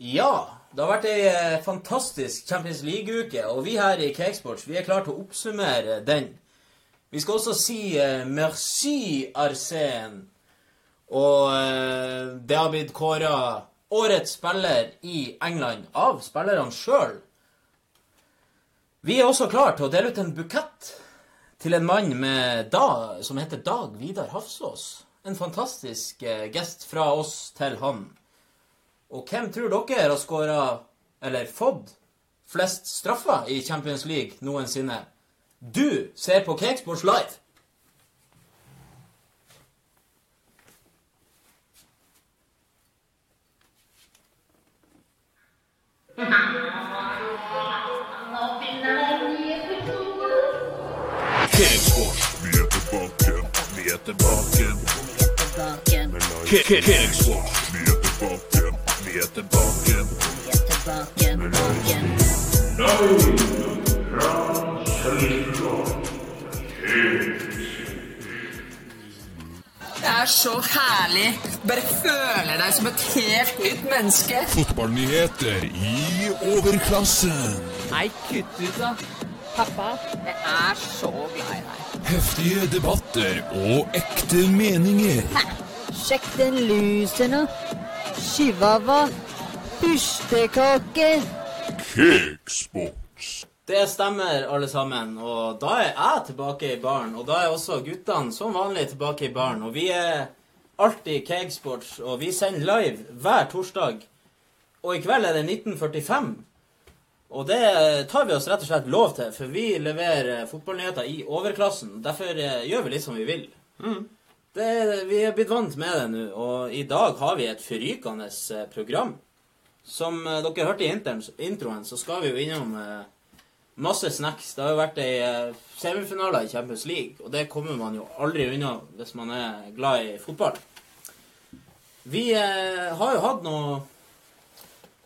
Ja, det har vært ei eh, fantastisk Champions League-uke, og vi her i Cakesports vi er klare til å oppsummere den. Vi skal også si eh, merci, Arsen. Og eh, det har blitt kåra årets spiller i England av spillerne sjøl. Vi er også klare til å dele ut en bukett til en mann da, som heter Dag Vidar Hafsås. En fantastisk eh, gest fra oss til han. Og hvem tror dere har skåra, eller fått, flest straffer i Champions League noensinne? Du ser på Cakesports Live! Cakesports, vi er tilbake. Vi er tilbake. Cakesports, vi er tilbake. Vi er tilbake. Det er så herlig. Bare føler deg som et helt nytt menneske. Fotballnyheter i overklassen. Nei, kutt ut, da. Pappa, jeg er så glad i deg. Heftige debatter og ekte meninger. Sjekk den lusen nå. Chihuahua. Pustekake. Cakesports. Det stemmer, alle sammen. Og da er jeg tilbake i baren. Og da er også guttene som vanlig tilbake i baren. Og vi er alltid Cakesports, og vi sender live hver torsdag. Og i kveld er det 1945. Og det tar vi oss rett og slett lov til, for vi leverer fotballnyheter i overklassen. Derfor eh, gjør vi litt som vi vil. Det, vi er blitt vant med det nå, og i dag har vi et forrykende eh, program. Som eh, dere hørte i introen, så skal vi jo innom eh, masse snacks. Det har jo vært ei semifinale i Champions League, og det kommer man jo aldri unna hvis man er glad i fotball. Vi har jo hatt noe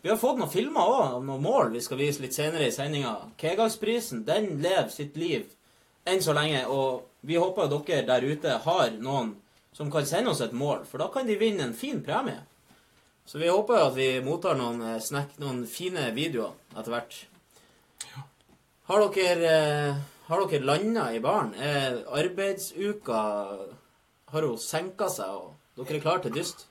Vi har fått noen filmer òg, noen mål vi skal vise litt senere i sendinga. Kegagsprisen, den lever sitt liv enn så lenge, og vi håper dere der ute har noen som kan sende oss et mål, for da kan de vinne en fin premie. Så vi håper at vi mottar noen, eh, snack, noen fine videoer etter hvert. Har dere, eh, har dere landa i baren? Er arbeidsuka Har hun senka seg, og dere er klare til dyst?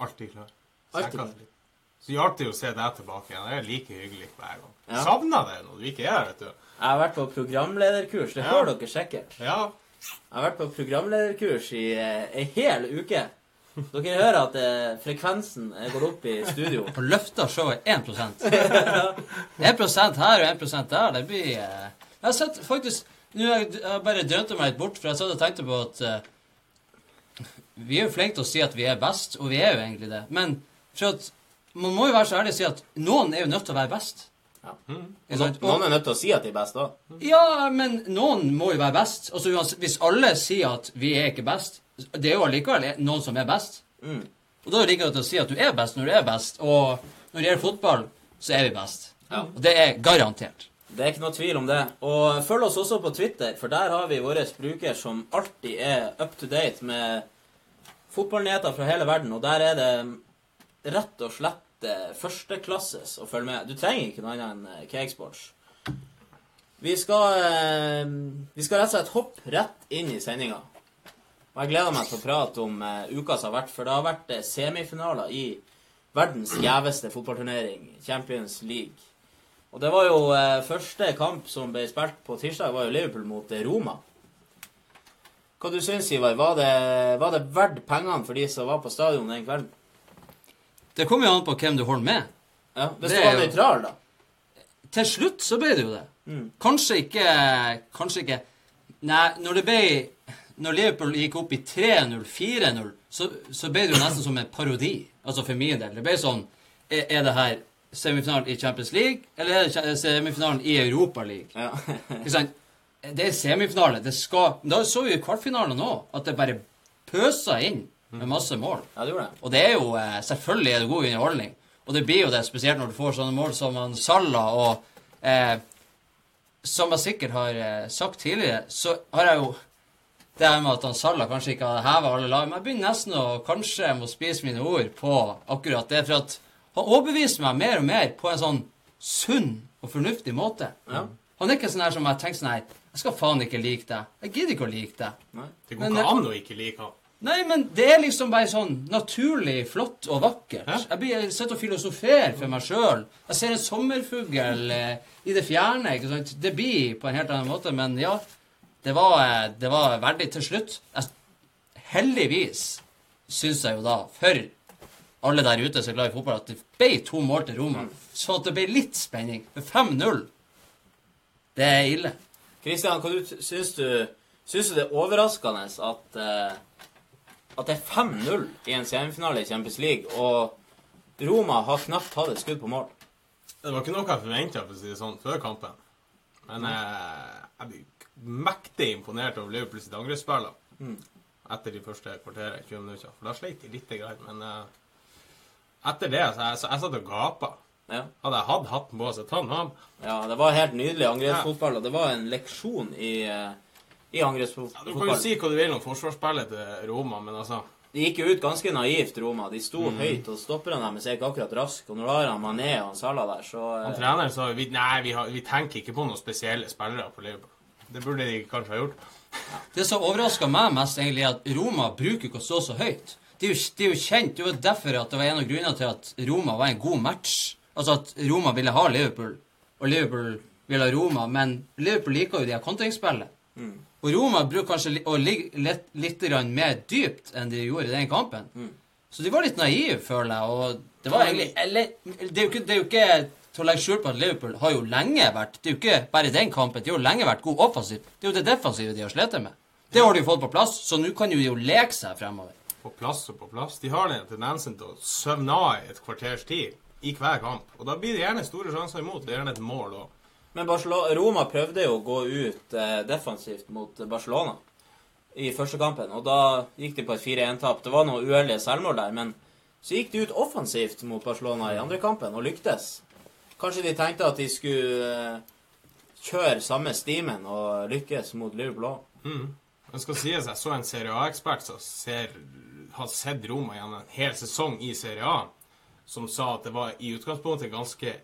Alltid klar. Senka seg litt. Så hjalp det jo å se deg tilbake igjen. Det er like hyggelig hver gang. Ja. Savna deg når du ikke er her, vet du. Jeg har vært på programlederkurs, det Ja. dere sikkert. Ja. Jeg har vært på programlederkurs i eh, ei hel uke. Dere hører at eh, frekvensen eh, går opp i studio. På løfta showet 1% 1% her og 1% der. Det blir eh, Jeg har sett faktisk Nå har jeg, jeg bare drømte meg litt bort, for jeg satt og tenkte på at eh, Vi er jo flinke til å si at vi er best, og vi er jo egentlig det. Men for at man må jo være så ærlig og si at noen er jo nødt til å være best. Ja. Mm. sant? Noen er nødt til å si at de er best òg. Ja, men noen må jo være best. Altså, hvis alle sier at vi er ikke best, det er jo allikevel noen som er best. Mm. Og da er det like godt å si at du er best når du er best. Og når det gjelder fotball, så er vi best. Ja. Og det er garantert. Det er ikke noe tvil om det. Og følg oss også på Twitter, for der har vi vår bruker som alltid er up to date med fotballnyheter fra hele verden. Og der er det rett og slett førsteklasses å følge med. Du trenger ikke noe annet enn eh, Cakesports. Vi skal, eh, vi skal rett og slett hoppe rett inn i sendinga. Og jeg gleder meg til å prate om eh, uka som har vært, for det har vært eh, semifinaler i verdens gjeveste fotballturnering, Champions League. Og det var jo eh, første kamp som ble spilt på tirsdag, var jo Liverpool mot eh, Roma. Hva du syns Ivar? Var det, var det verdt pengene for de som var på stadion den kvelden? Det kommer jo an på hvem du holder med. Ja, Hvis Det du var jo- nøytral, da. Til slutt så ble det jo det. Mm. Kanskje ikke Kanskje ikke Nei, når det ble Når Liverpool gikk opp i 3-0, 4-0, så, så ble det jo nesten som en parodi. Altså for min del. Det ble sånn Er, er det her semifinalen i Champions League, eller er det semifinalen i Europa League? Ja. Ikke sant? Det er semifinale. Det skal Da så vi i kvartfinalen òg at det bare pøsa inn med masse mål. ja, det gjorde det. Og det er jo eh, Selvfølgelig er det god underholdning. Og det blir jo det, spesielt når du får sånne mål som han Salla og eh, Som jeg sikkert har eh, sagt tidligere, så har jeg jo det her med at han Salla kanskje ikke har heva alle lag. Men jeg begynner nesten å kanskje må spise mine ord på akkurat det. For at han overbeviser meg mer og mer på en sånn sunn og fornuftig måte. Ja. Han er ikke sånn her som jeg tenker sånn her Jeg skal faen ikke like deg. Jeg gidder ikke å like deg. Det går Men ikke an å ikke like han. Nei, men det er liksom bare sånn naturlig flott og vakkert. Hæ? Jeg blir jeg sitter og filosoferer for meg sjøl. Jeg ser en sommerfugl eh, i det fjerne. ikke sant? Det blir på en helt annen måte, men ja. Det var, eh, det var verdig til slutt. Jeg, heldigvis syns jeg jo da, for alle der ute som er glad i fotball, at det ble to mål til Roma. Så at det ble litt spenning. For 5-0, det er ille. Kristian, hva du syns du Syns du det er overraskende at eh, at det er 5-0 i en semifinale i Champions League, og Roma har knapt hatt et skudd på mål? Det var ikke noe jeg forventa for å si det sånn, før kampen. Men eh, jeg blir mektig imponert over Liverpool sitt angrepsspill mm. etter de første kvarteret, 20 minutter. For da sleit de lite grann. Men eh, etter det så jeg, så jeg satt og gapa. Ja. Hadde jeg hatt hatten på, så tatt den av. ja, det var helt nydelig angrepsfotball, og det var en leksjon i, eh, i Ja, du kan jo si hva du vil om forsvarsspillet til Roma, men altså De gikk jo ut ganske naivt, Roma. De sto høyt, og stopperne deres er ikke akkurat raske. Og når du har han Mané og han Salah der, så Han trener, treneren sa vi, nei, vi, har, vi tenker ikke på noen spesielle spillere på Liverpool. Det burde de kanskje ha gjort. Det som overraska meg mest, egentlig, er at Roma bruker ikke å stå så høyt. Det er, jo, det er jo kjent. Det var derfor at det var en av grunnene til at Roma var en god match. Altså at Roma ville ha Liverpool, og Liverpool ville ha Roma. Men Liverpool liker jo de her kontringsspillet. Og Roma bruker kanskje å ligge litt, litt grann mer dypt enn de gjorde i den kampen. Så de var litt naive, føler jeg. Og det var egentlig eller, det, er jo ikke, det er jo ikke til å legge skjul på at Liverpool har jo lenge vært Det er jo ikke bare den kampen. De har jo lenge vært god offensivt. Det er jo det defensive de har slitt med. Det har de jo fått på plass, så nå kan jo de jo leke seg fremover. På plass og på plass. De har den tendensen til å søvne av i et kvarters tid i hver kamp. Og da blir det gjerne store sjanser imot. Det er gjerne et mål òg. Men Barcelona, Roma prøvde jo å gå ut eh, defensivt mot Barcelona i første kampen, og da gikk de på et 4-1-tap. Det var noen uheldige selvmål der, men så gikk de ut offensivt mot Barcelona i andre kampen og lyktes. Kanskje de tenkte at de skulle eh, kjøre samme stimen og lykkes mot Liverpool òg. Det skal sies jeg så en Serie A-ekspert som har sett Roma gjennom en hel sesong i Serie A, som sa at det var i utgangspunktet ganske,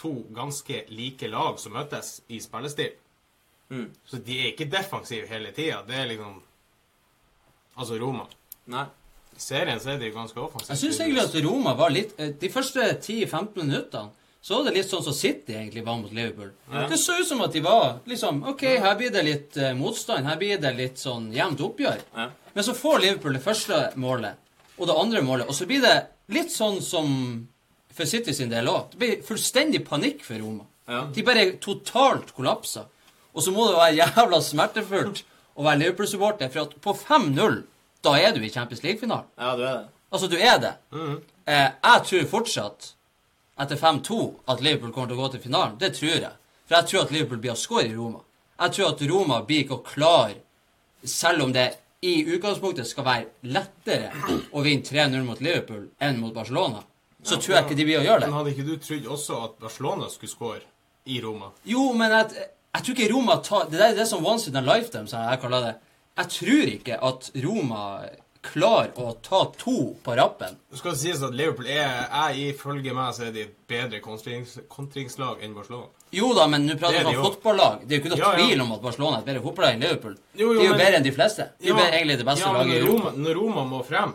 to ganske like lag som møtes i spillestil. Mm. Så de er ikke defensive hele tida. Det er liksom Altså Roma. Nei. I serien så er de ganske offensive. Jeg syns egentlig at Roma var litt eh, De første 10-15 minuttene så var det litt sånn som City egentlig var mot Liverpool. Det så ut som at de var liksom OK, her blir det litt uh, motstand. Her blir det litt sånn jevnt oppgjør. Ja. Men så får Liverpool det første målet og det andre målet, og så blir det litt sånn som for City sin del òg. Det blir fullstendig panikk for Roma. Ja. De bare totalt kollapser. Og så må det være jævla smertefullt å være Liverpool-supporter, for at på 5-0, da er du i Champions League-finalen. Ja, du er det. Altså, du er det. Eh, jeg tror fortsatt, etter 5-2, at Liverpool kommer til å gå til finalen. Det tror jeg. For jeg tror at Liverpool blir å score i Roma. Jeg tror at Roma blir ikke å klare, selv om det i utgangspunktet skal være lettere å vinne 3-0 mot Liverpool enn mot Barcelona, så tror jeg ikke de blir å gjøre Men hadde ikke du trodd også at Barcelona skulle score i Roma? Jo, men jeg, jeg tror ikke Roma tar Det er det som once in a lifetime, som jeg kaller det. Jeg tror ikke at Roma klarer å ta to på rappen. Det skal sies at Liverpool er, er ifølge meg så er de et bedre kontrings, kontringslag enn Barcelona. Jo da, men nå prater er vi om fotballag. Det er jo ikke noe Ja, ja. tvil om at Barcelona er et bedre fotballag enn Liverpool. Jo, jo, de er jo men- bedre enn de fleste. De er egentlig det beste ja, laget i Europa. Roma, når Roma må frem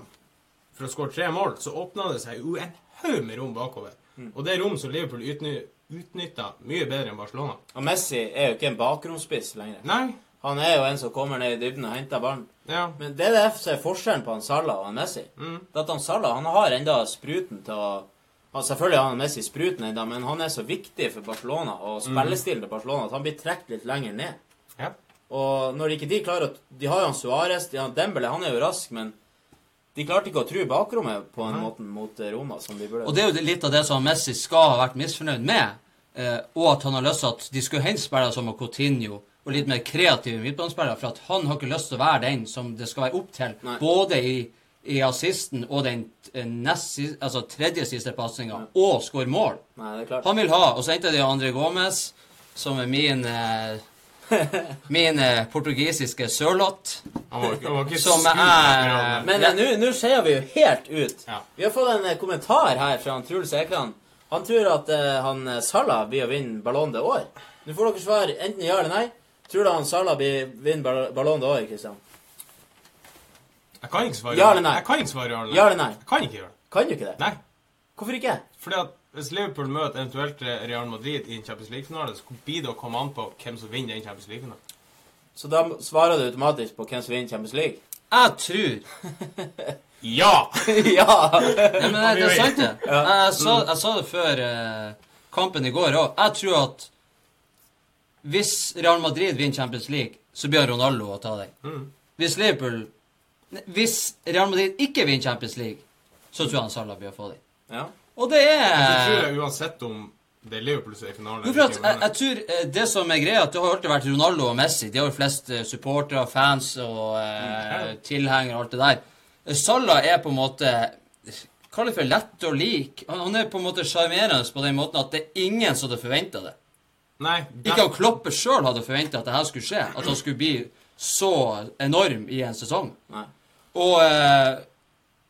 for å skåre tre mål, så åpner det seg jo en haug med rom bakover. Mm. Og det er rom som Liverpool utnytta mye bedre enn Barcelona. Og Messi er jo ikke en bakromspiss lenger. Nei. Han er jo en som kommer ned i dybden og henter ballen. Ja. Men det er det som er forskjellen på han Salah og han Messi. Det er at han Salah han har enda spruten til å han, Selvfølgelig har han Messi spruten enda, men han er så viktig for Barcelona og spillestilen til Barcelona at han blir trukket litt lenger ned. ja. Og når ikke de klarer å De har jo han Suárez, de har Dembele, han er jo rask, men de klarte ikke å true bakrommet på en måte mot eh, Roma som de burde. Og det er jo litt av det som Messi skal ha vært misfornøyd med. Eh, og at han har lyst til at de skulle hente spillere som Coutinho og litt mer kreative midtbanespillere, for at han har ikke lyst til å være den som det skal være opp til, Nei. både i, i assisten og den eh, nest, altså tredje siste pasninga, og skåre mål. Nei, det er klart. Han vil ha, og så henter de André Gomez, som er min eh, min eh, portugisiske sørlott. Som er- Men eh, nå- skeier vi jo helt ut. Ja. Vi har fått en eh, kommentar her fra han Truls Ekland. Han tror at uh, han Salah blir å vinne Ballon d'Or. Nå får dere svar enten ja eller nei. Tror du han Salah blir vinne Ballon det år, Kristian? Jeg kan ikke svare Ja eller nei? Jeg kan ikke svare ja eller nei. Ja eller nei? Jeg kan ikke gjøre det. Kan du ikke det? Nei. Hvorfor ikke? Fordi at hvis Liverpool møter eventuelt Real Madrid i en Champions League-finale, så blir det å komme an på hvem som vinner den Champions League-finalen. Så da svarer du automatisk på hvem som vinner Champions League? Jeg tror Ja! ja! Nei, men det, det er sant, det. Ja. Jeg, jeg, sa, jeg sa det før eh, kampen i går òg. Jeg tror at hvis Real Madrid vinner Champions League, så blir Ronaldo å ta den. Mm. Hvis Liverpool Hvis Real Madrid ikke vinner Champions League, så tror jeg Salah blir å få den. ja. Og det Så tror er jeg uansett om det er Liverpool som er i finalen Jo, for at jeg, jeg tror eh, Det som er greia, at det har alltid vært Ronaldo og Messi. De har jo flest eh, supportere, fans og eh, tilhengere og alt det der. Eh, Salah er på en måte Kall det for lett og lik. Han, han er på en måte sjarmerende på den måten at det er ingen som hadde forventa det. Nei, Ikke han Kloppe sjøl hadde forventa at det her skulle skje. At han skulle bli så enorm i en sesong. Nei. Og,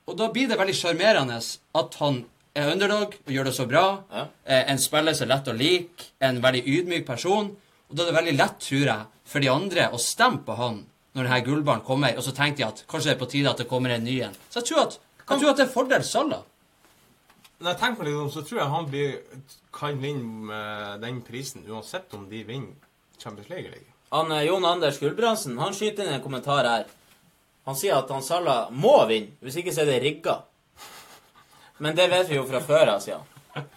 og da blir det veldig sjarmerende at han er underdog og gjør det så bra. Ja. Eh, En spiller som er lett å like, en veldig ydmyk person. Og da er det veldig lett, tror jeg, for de andre å stemme på han når denne gullballen kommer, og så tenker de at kanskje det er på tide at det kommer en ny en. Så jeg tror at, jeg tror at det er fordel Salah. Når jeg tenker meg litt om, så tror jeg han blir, kan vinne med den prisen uansett om de vinner Champions League eller ikke. Han, eh, Jon Anders Gulbrandsen han skyter inn en kommentar her. Han sier at han Salah må vinne. Hvis ikke så er det rigga. Men det vet vi jo fra før av, sier han.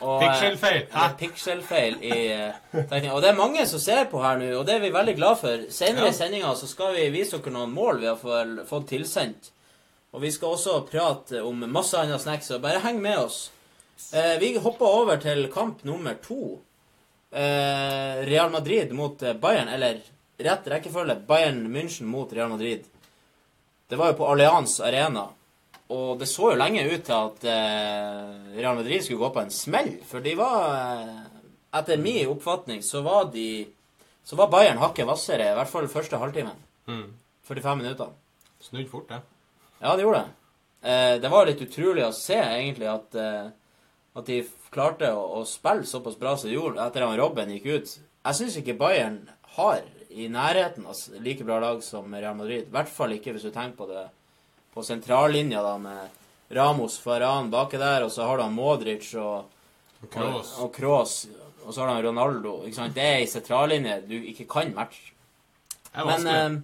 Pixelfeil. Pixelfeil i eh. Og det er mange som ser på her nå, og det er vi veldig glad for. Senere i sendinga så skal vi vise dere noen mål vi har fått tilsendt. Og vi skal også prate om masse andre snacks, så bare heng med oss. Eh, vi hopper over til kamp nummer to. Eh, Real Madrid mot Bayern, eller rett rekkefølge Bayern München mot Real Madrid. Det var jo på Allianz Arena. Og det så jo lenge ut til at eh, Real Madrid skulle gå på en smell. For de var eh, Etter min oppfatning så var de Så var Bayern hakket hvassere, i hvert fall første halvtimen. Mm. 45 minutter. Snudd fort, det. Ja, det gjorde det. Eh, det var litt utrolig å se, egentlig, at, eh, at de klarte å, å spille såpass bra som de gjorde etter at Robben gikk ut. Jeg syns ikke Bayern har i nærheten s- like bra lag som Real Madrid. I hvert fall ikke hvis du tenker på det på sentrallinja, da, med Ramos Faran baki der, og så har du han Modric og Kroos. og, og Kroos, og så har du Ronaldo. Ikke sant? Det er ei sentrallinje du ikke kan matche. Men eh,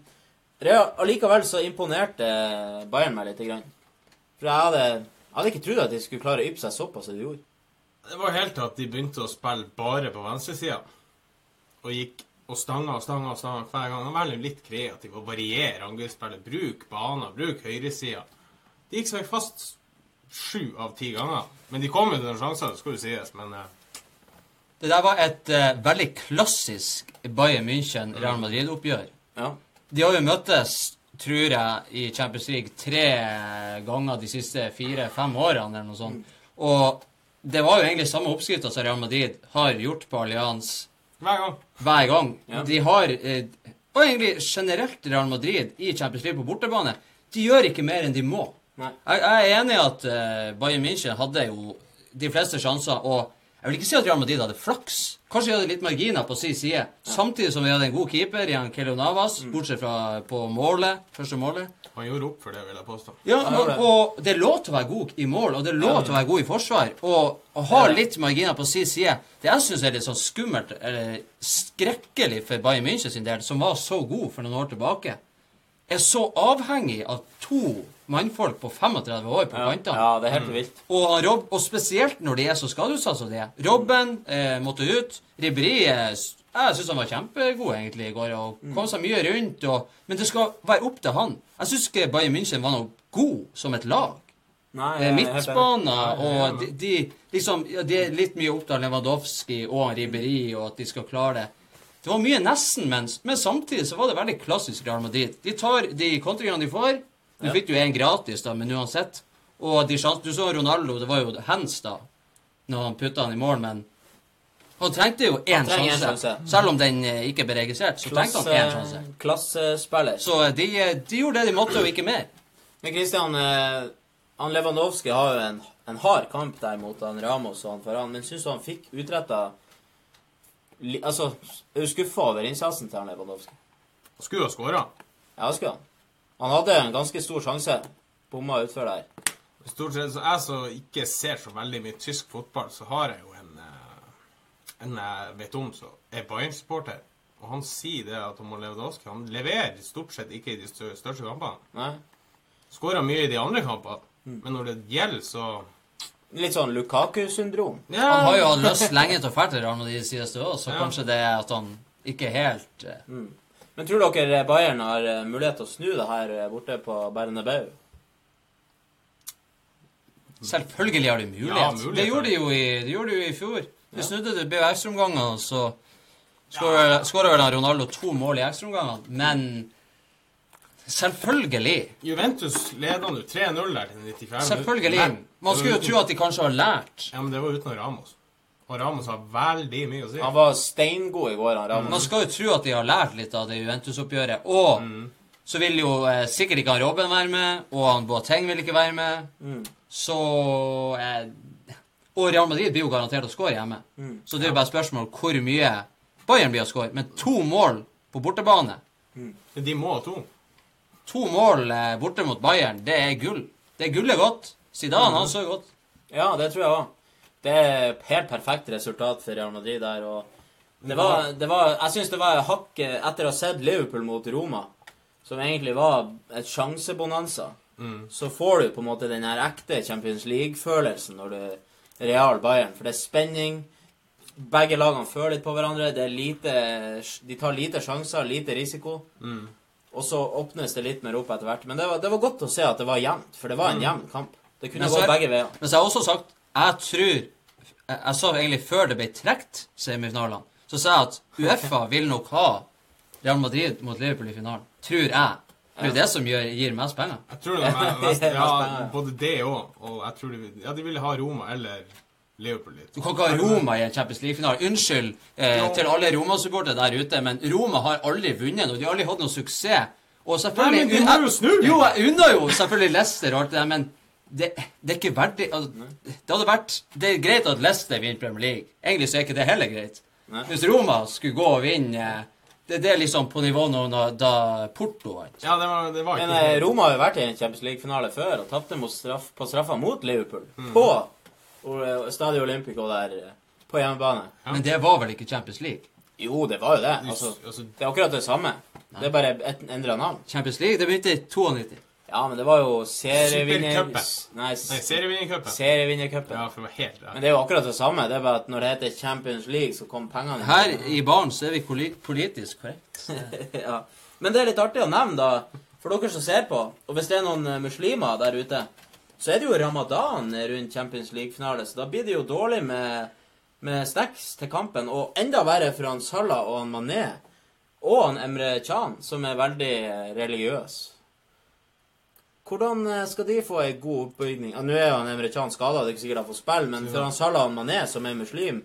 Real, allikevel så imponerte Bayern meg litt. Grann. For jeg hadde, jeg hadde ikke trodd at de skulle klare å yppe seg såpass som de gjorde. Det var helt til at de begynte å spille bare på venstresida. Og gikk og stanga og stanga og stanga hver gang. Han var litt kreativ og variere angrepsspillet. Bruk baner, bruk høyresida. De gikk seg fast sju av ti ganger. Men de kom jo til noen sjanser, det skulle jo sies. Men eh, Det der var et eh, veldig klassisk Bayern München-Real Madrid-oppgjør. Ja. De har jo møttes, tror jeg, i Champions League tre ganger de siste fire-fem årene, eller noe sånt. Og det var jo egentlig samme oppskrifta som Real Madrid har gjort på Allianz hver gang. hver gang. Ja. De har eh, Og egentlig generelt Real Madrid i Champions League på bortebane. De gjør ikke mer enn de må. Jeg, jeg er enig i at eh, Bayern München hadde jo de fleste sjanser, og jeg vil ikke si at Real Madrid hadde flaks. Kanskje vi hadde litt marginer på sin side. Samtidig som vi hadde en god keeper, Jan Kelio Navas, Mm. bortsett fra på målet, første målet. Han gjorde opp for det, vil jeg påstå. Ja, Ja, og, det. og det er lov til å være god i mål, og det er lov til å være god i forsvar. Og å ha litt marginer på sin side Det jeg syns er litt sånn skummelt, eller skrekkelig for Bayern München sin del, som var så god for noen år tilbake, er så avhengig av to mannfolk på 35 år på Ja, kantene. ja, det er helt vilt. Og, Rob, og spesielt når det er så skadeutsatt som det er. Robben eh, måtte ut. Ribéry eh, Jeg syns han var kjempegod egentlig i går og kom seg mye rundt. Og, men det skal være opp til han. Jeg syns ikke Bayern München var noe god som et lag. Nei, Eh, er. Midtbaner og de, de liksom ja, Det er litt mye opp til Lewandowski og Ribéry og at de skal klare det. Det var mye nesten, men, men samtidig så var det veldig klassisk Real Madrid. De tar de kontringene de får. Ja. fikk jo en gratis, da, men uansett. Og de sjans, Du så Ronaldo, det var jo hands da, når han putta han i mål, men Han trengte jo én en sjanse. sjanse. Selv om den eh, ikke ble registrert, så trengte han én sjanse. Klassespiller. Så eh, de, eh, de gjorde det de måtte, og ikke mer. Men Christian, han Lewandowski har jo en, en hard kamp der mot han Ramos og han foran, men syns du han fikk utretta Altså, er du skuffa over innsatsen til han Lewandowski? Skulle ha skåra. Ja, skulle han. Han hadde en ganske stor sjanse. Bomma utfor der. Stort sett så jeg som ikke ser så veldig mye tysk fotball, så har jeg jo en eh, en jeg vet om som er Bayern-supporter. Og han sier det at Lewandowski han leverer stort sett ikke i de største kampene. Nei. Skårer mye i de andre kampene. Mm. Men når det gjelder, så Litt sånn Lukaku-syndrom. ja, Han har jo hatt lyst lenge til å dra til Real Madrid siden òg, så Ja. kanskje det er at han ikke helt eh, Men tror dere Bayern har eh, mulighet til å snu det her eh, borte på Bernabeu? Selvfølgelig har de mulighet. Ja, mulighet, det gjorde de jo i, de gjorde de jo i fjor. De snudde det, ble jo ekstraomganger, og så skåra vel Ronaldo to mål i ekstraomgangene. Men selvfølgelig Juventus leder nå 3-0 der til 95 Selvfølgelig. Men- Man skulle jo tro at de kanskje har lært. Ja, men det var uten Ramos. Og Ramos har veldig mye å si. Han var steingod i går, han Ramos. Man skal jo tro at de har lært litt av det Juventus-oppgjøret. Og så vil jo eh, sikkert ikke han Robben være med, og han Boateng vil ikke være med. Så eh, Og Real Madrid blir jo garantert å skåre hjemme. Så det er jo bare spørsmål hvor mye Bayern blir å skåre. Men to mål på bortebane, De må ha to. to mål eh, borte mot Bayern, det er gull. Det er gullet godt. Zidane, han så godt. Ja, det tror jeg òg. Det er helt perfekt resultat for Real Madrid der. og det var, det var, Jeg syns det var hakket etter å ha sett Liverpool mot Roma, som egentlig var et sjansebonanza. Så får du på en måte den her ekte Champions League-følelsen når du Real Bayern. For det er spenning. Begge lagene føler litt på hverandre. Det er lite, de tar lite sjanser, lite risiko. Og så åpnes det litt mer opp etter hvert. Men det var, det var godt å se at det var jevnt, for det var en jevn kamp. Det kunne Men gå er- begge veier. Men så har jeg også sagt Jeg tror Jeg, jeg sa egentlig før det ble trukket semifinalene, så sa jeg at Uefa vil nok ha Real Madrid mot Liverpool i finalen. Tror jeg. Det er jo det som gir, gir mest penger. Jeg tror det er mest, ja, både det òg, og jeg tror de, vil- ja, de vil ha Roma eller Liverpool litt. Du kan ikke ha Roma i en Champions League-finale. Unnskyld eh, til alle Roma-supportere der ute, men Roma har aldri vunnet, og de har aldri hatt noen suksess. Og selvfølgelig Nei, men de må jo snu. Jo, jeg unner jo selvfølgelig Leicester og alt det der, men det, det er ikke verdig altså, Det hadde vært Det er greit at Leicester vinner Premier League. Egentlig så er ikke det heller greit. Nei. Hvis Roma skulle gå og vinne det, det er liksom på nivå nå da, da Porto vant. Ja, det var, det var Men ikke eh, Roma har jo vært i en Champions League-finale før og tapte straff, på straffa mot Liverpool. Mm. På eh, Stadio Olympico der eh, på hjemmebane. Men det var vel ikke Champions League? Jo, det var jo det. Altså, altså, det er akkurat det samme. Det er bare et endra navn. Champions League, det begynte i 92. Ja, men det var jo serievinner... Supercupen. Nei, Nei, serievinnercupen. serievinnercupen. Ja, for helt Men det er jo akkurat det samme. Det er bare at når det heter Champions League, så kom pengene inn. Her i baren så er vi politisk korrekt. ja. Men det er litt artig å nevne, da, for dere som ser på, og hvis det er noen eh, muslimer der ute, så er det jo ramadan rundt Champions League-finale, så da blir det jo dårlig med, med snacks til kampen, og enda verre for han Salah og han Mané, og han Emre Can, som er veldig eh, religiøs. Hvordan eh, skal de få ei god oppbygning? Ja, Nå er jo han Emre Can skada, det er ikke sikkert han får spille, men for han Salah og Mané, som er muslim,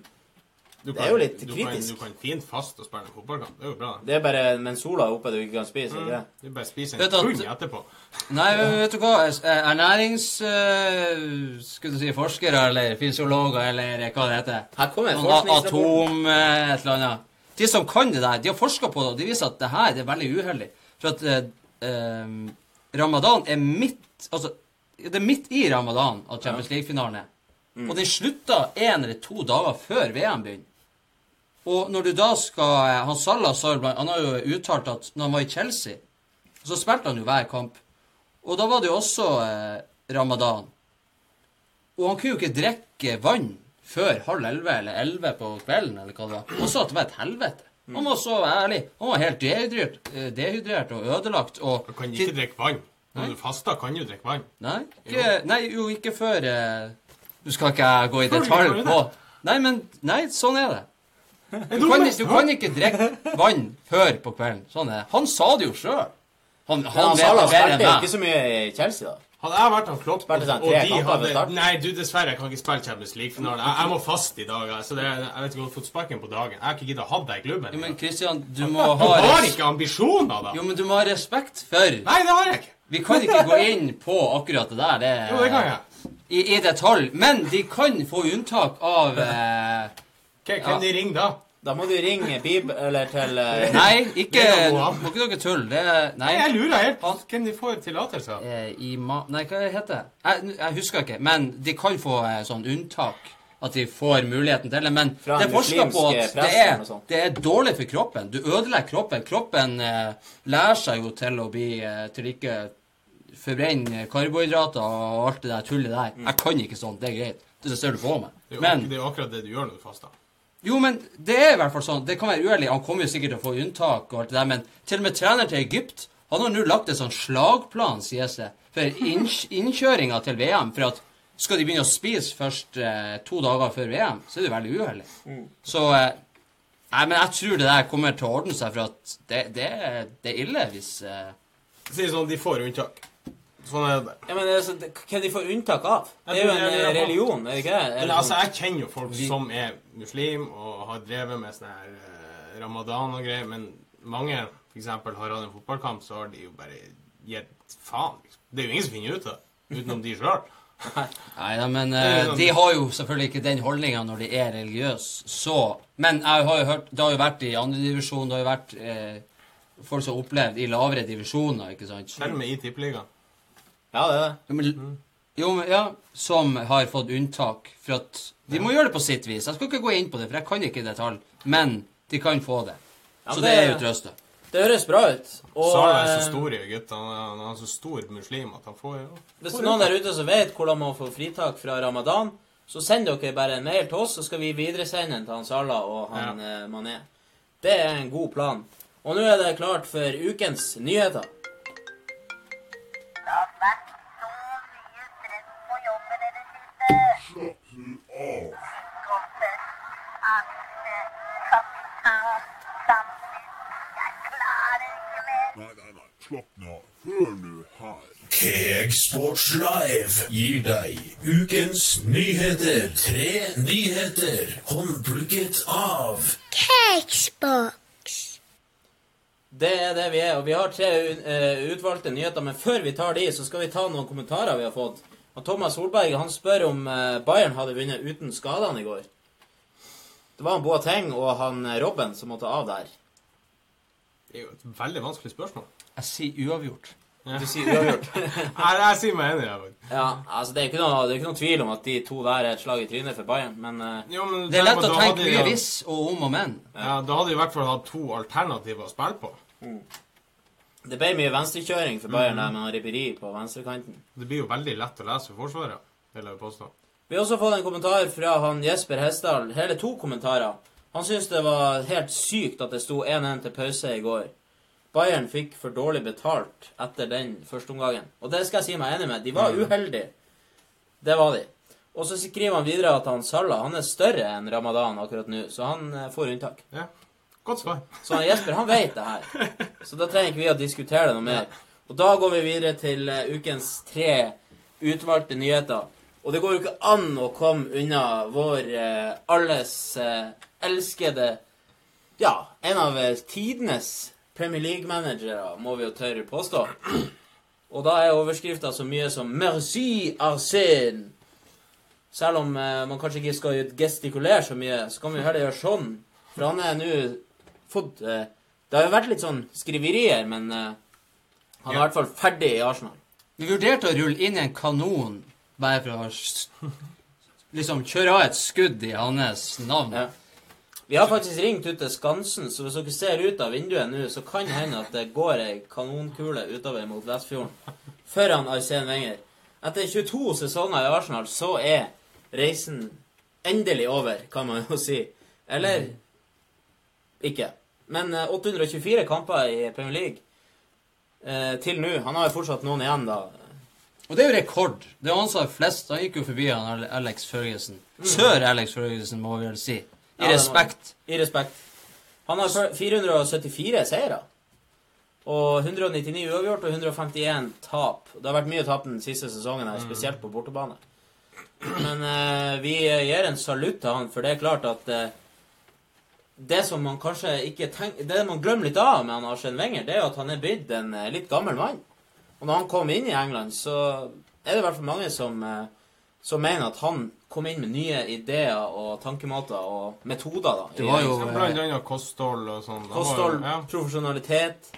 kan, det er jo litt du kritisk. Kan, du kan fint fast og spille en fotballkamp. Det er jo bra. det er bare mens sola er oppe du ikke kan spise, ikke det? Du bare spiser en du hund etterpå. Nei, vet du hva? Eh, Ernærings... Uh, skulle du si forskere eller fysiologer eller hva det heter. Her kommer en Noen atom, et eller annet. De som kan det der, de har forska på det, og de viser at det her er veldig uheldig. For at uh, eh, ramadan er midt Altså, det er midt i ramadan at Champions League-finalen er. Mm. Og den slutta én eller to dager før VM begynner. Og når du da skal eh, Han Salah Han har jo uttalt at når han var i Chelsea, så spilte han jo hver kamp. Og da var det jo også eh, ramadan. Og han kunne jo ikke drikke vann før halv elleve eller elleve på kvelden, eller hva det var. Han sa at det var et helvete. Han var så ærlig. Han var helt dehydrert, eh, dehydrert og ødelagt. Og Du kan ikke drikke vann. Når du faster, kan du drikke vann. Nei, ikke, nei, jo, ikke før eh, Du skal ikke gå i detalj på Nei, men Nei, sånn er det. Du kan, du kan ikke drikke vann før på kvelden. Sånn er det. Han sa det jo sjøl. Han, han Han vet Salah det spilte meg. ikke så mye i Chelsea, da. Hadde jeg vært han Klopp Spilte sånn og de hadde? Nei, du, dessverre, jeg kan ikke spille Champions League-finale. Jeg, jeg må fast i dag. Altså, det, jeg vet ikke om sparken på dagen. Jeg har ikke giddet å ha deg i klubben. Jo, men. Christian, du må ha Du har ikke ambisjoner, da! Jo, men du må ha respekt for Nei, det har jeg ikke. Vi kan ikke gå inn på akkurat det der. Det, Jo, det kan jeg. I, I detalj. Men de kan få unntak av eh, Hvem de ringer da? Da må du ringe Bib eller til uh, Nei, ikke Må ikke dere tulle. Det er Nei. Nei, jeg lurer helt på hvem de får tillatelse av. Eh, I ma... Nei, hva heter det? Jeg, jeg husker ikke. Men de kan få eh, sånn unntak. At de får muligheten til det. Men Fra det er forska på at det er, det er dårlig for kroppen. Du ødelegger kroppen. Kroppen eh, lærer seg jo til å bli eh, til ikke forbrenne karbohydrater og alt det der tullet der. Mm. Jeg kan ikke sånt. Det er greit. Det ser du på meg. Det er, Men det er jo akkurat det du gjør når du faster. Jo, men det er i hvert fall sånn. Det kan være uærlig. Han kommer jo sikkert til å få unntak og alt det der, men til og med treneren til Egypt han har nå lagt en sånn slagplan, sies det, for innkjøringa til VM. For at skal de begynne å spise først eh, to dager før VM, så er det veldig uheldig. Så eh, Nei, men jeg tror det der kommer til å ordne seg, for at det, det, er- det er ille hvis eh, Si sånn, de får unntak. Sånn er det. Ja, men det er så, det- Hva de får unntak av? Det er jo en eh, religion, er det ikke det? Men altså, sånn- jeg kjenner jo folk som er muslim og har drevet med sånn her eh, ramadan og greier, men mange for eksempel har hatt en fotballkamp, så har de jo bare gitt faen. Liksom. Det er jo ingen som finner ut av det, utenom de sjøl. Nei da, men sånn- de har jo selvfølgelig ikke den holdninga når de er religiøse, så Men jeg har jo hørt Det har jo vært i andredivisjon, det har jo vært eh, folk som har opplevd i lavere divisjoner, ikke sant? Selv med i tippeligaen. Ja, det er det. Jo, men, jo, men, ja, som har fått unntak for at De må gjøre det på sitt vis. Jeg skal ikke gå inn på det, for jeg kan ikke det detalj. Men de kan få det. Ja, Så det det- er jo trøsta. Det høres bra ut. Og Sala er så eh, stor i Han er, han er så stor muslim at han får jo hvis noen der ute som vet hvordan man får fritak fra ramadan, så send dere bare en mail til oss, så skal vi videresende den til han Salah og han ja. Mané. Det er en god plan. Og nå er det klart for ukens nyheter. Kegsports Live gir deg ukens nyheter. Tre nyheter håndplukket av Det er det vi er, og vi har tre eh, utvalgte nyheter, men før vi tar de, så skal vi ta noen kommentarer vi har fått. Og Thomas Solberg han spør om eh, Bayern hadde vunnet uten skadene i går. Det var han Boateng og han eh, Robben som måtte av der. Det er jo et veldig vanskelig spørsmål. Jeg sier uavgjort. Du sier uavgjort. Jeg, jeg sier meg enig. Jeg. ja, altså det er, ikke noe, det er ikke noe tvil om at de to der er et slag i trynet for Bayern, men eh, Jo, men Det er lett å tenke mye hvis og om og men. Ja, Da hadde de i hvert fall hatt to alternativer å spille på. Det ble mye venstrekjøring for Bayern der med han Ribéry på venstrekanten. Det blir jo veldig lett å lese for Forsvaret, vil jeg påstå. Vi har også fått en kommentar fra han Jesper Hesdal. Hele to kommentarer. Han syntes det var helt sykt at det sto 1-1 til pause i går. Bayern fikk for dårlig betalt etter den første omgangen. Og det skal jeg si meg enig med. De var uheldige. Det var de. Og så skriver han videre at han Salah han er større enn Ramadan akkurat nå, så han eh, får unntak. Ja, Godt svar. Så Jesper han vet det her. Så da trenger ikke vi å diskutere det noe mer. Og da går vi videre til eh, ukens tre utvalgte nyheter. Og det går jo ikke an å komme unna vår eh, alles eh, elskede Ja, en av eh, tidenes Premier League-managere, må vi jo tørre påstå. Og da er overskrifta så mye som 'Merci Arsène'. Selv om eh, man kanskje ikke skal gestikulere så mye, så kan vi heller gjøre sånn. For han er nå fått eh, Det har jo vært litt sånn skriverier, men eh, han er i hvert fall ferdig i Arsenal. Vi vurderte å rulle inn en kanon bare for å s- liksom kjøre av et skudd i hans navn. Ja. Vi har faktisk ringt ut til Skansen, så hvis dere ser ut av vinduet nå, så kan det hende at det går ei kanonkule utover mot Vestfjorden. Foran Arsène Wenger. Etter 22 sesonger i Arsenal så er reisen endelig over, kan man jo si. Eller ikke. Men eh, 824 kamper i Premier League eh, til nå. Han har jo fortsatt noen igjen, da. Og det er jo rekord. Det er han som har flest. Han gikk jo forbi han Ale- Alex Ferguson. Sør Alex Ferguson, må vi vel si. I Ja, respekt. I respekt. Han har fyr- 474 seire. Og 199 uavgjort og 151 tap. Det har vært mye tap den siste sesongen, her, spesielt på bortebane. Men eh, vi gir en salutt til han, for det er klart at eh, det som man kanskje ikke tenker Det man glemmer litt av med han Arsene Wenger, det er jo at han er blitt en eh, litt gammel mann. Og når han kom inn i England, så er det i hvert fall mange som, eh, som mener at han kom inn med nye ideer og tankemåter og metoder. da. Det var jo, Blant annet kosthold og sånn. Kosthold, Ja. profesjonalitet.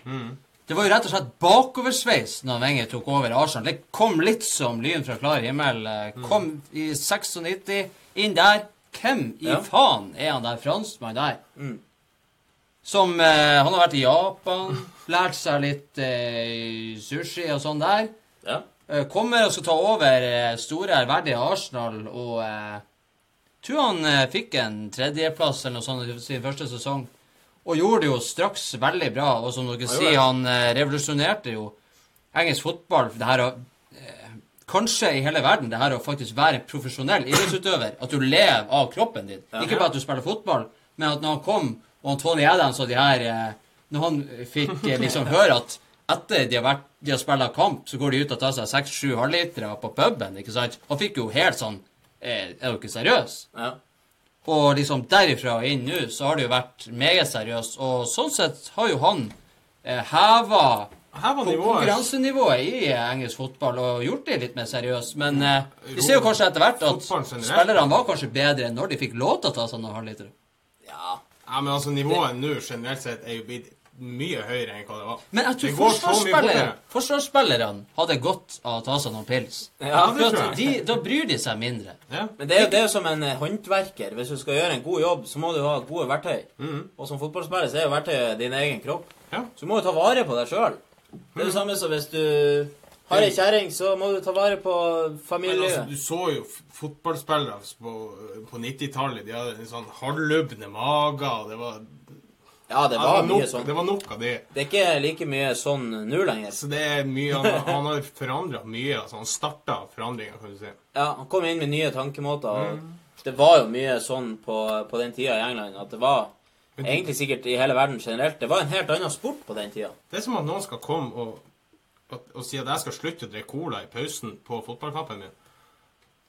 Det var jo rett og slett bakoversveis når Wenger tok over Arsenal. Det kom litt som lyn fra klar himmel. Eh, Kom i 96, inn der. Hvem i Ja. faen er han der franskmannen der? Mm. Som eh, Han har vært i Japan, lært seg litt eh, sushi og sånn der. Ja. Eh, kommer og skal ta over eh, store, ærverdige Arsenal og eh, Tror han eh, fikk en tredjeplass eller noe sånt i sin første sesong. Og gjorde det jo straks veldig bra. Og som dere sier, han revolusjonerte jo engelsk fotball. Det her Kanskje i hele verden det her å faktisk være profesjonell idrettsutøver. At du lever av kroppen din. Ikke bare at du spiller fotball, men at når han kom, og Tony Adams og de her eh, Når han fikk eh, liksom høre at etter de har, vært, de har spilt kamp, så går de ut og tar seg seks-sju halvlitere på puben. ikke sant? Han fikk jo helt sånn eh, Er du ikke seriøs? Ja. Og liksom derifra og inn nå, så har det jo vært meget seriøst. Og sånn sett har jo han eh, heva Her var nivået konkurransenivået i eh, engelsk fotball og gjort det litt mer seriøst. Men eh, vi ser jo kanskje etter hvert at spillerne var kanskje bedre enn når de fikk lov til å ta noen halvlitere. ja. Ja, men altså, nivået nå generelt sett er jo blitt mye høyere enn hva det var. Men jeg tror forsvarsspillere, forsvarsspillerne hadde godt av å ta seg noen pils. Ja, det tror jeg. de, da bryr de seg mindre. Ja. Men det er, jo- det er jo som en eh, håndverker. Hvis du skal gjøre en god jobb, så må du ha gode verktøy. Og som fotballspiller så er jo verktøyet din egen kropp. Ja. Så du må jo ta vare på deg sjøl. Det er det samme som hvis du har ei kjerring, så må du ta vare på Men altså, du så jo fotballspillere på, på 90-tallet. De hadde en sånn halvlubne mager. og Det var, Ja, det det var var, mye nok, sånn. det var nok av det. Det er ikke like mye sånn nå lenger. Så det er mye Han, han har forandra mye. Altså, han starta forandringa, kan du si. Ja, Han kom inn med nye tankemåter. og Det var jo mye sånn på, på den tida i England at det var egentlig sikkert i hele verden generelt Det var en helt annen sport på den tida. Det er som at noen skal komme og, og, og si at jeg skal slutte å drikke cola i pausen på fotballkampen min.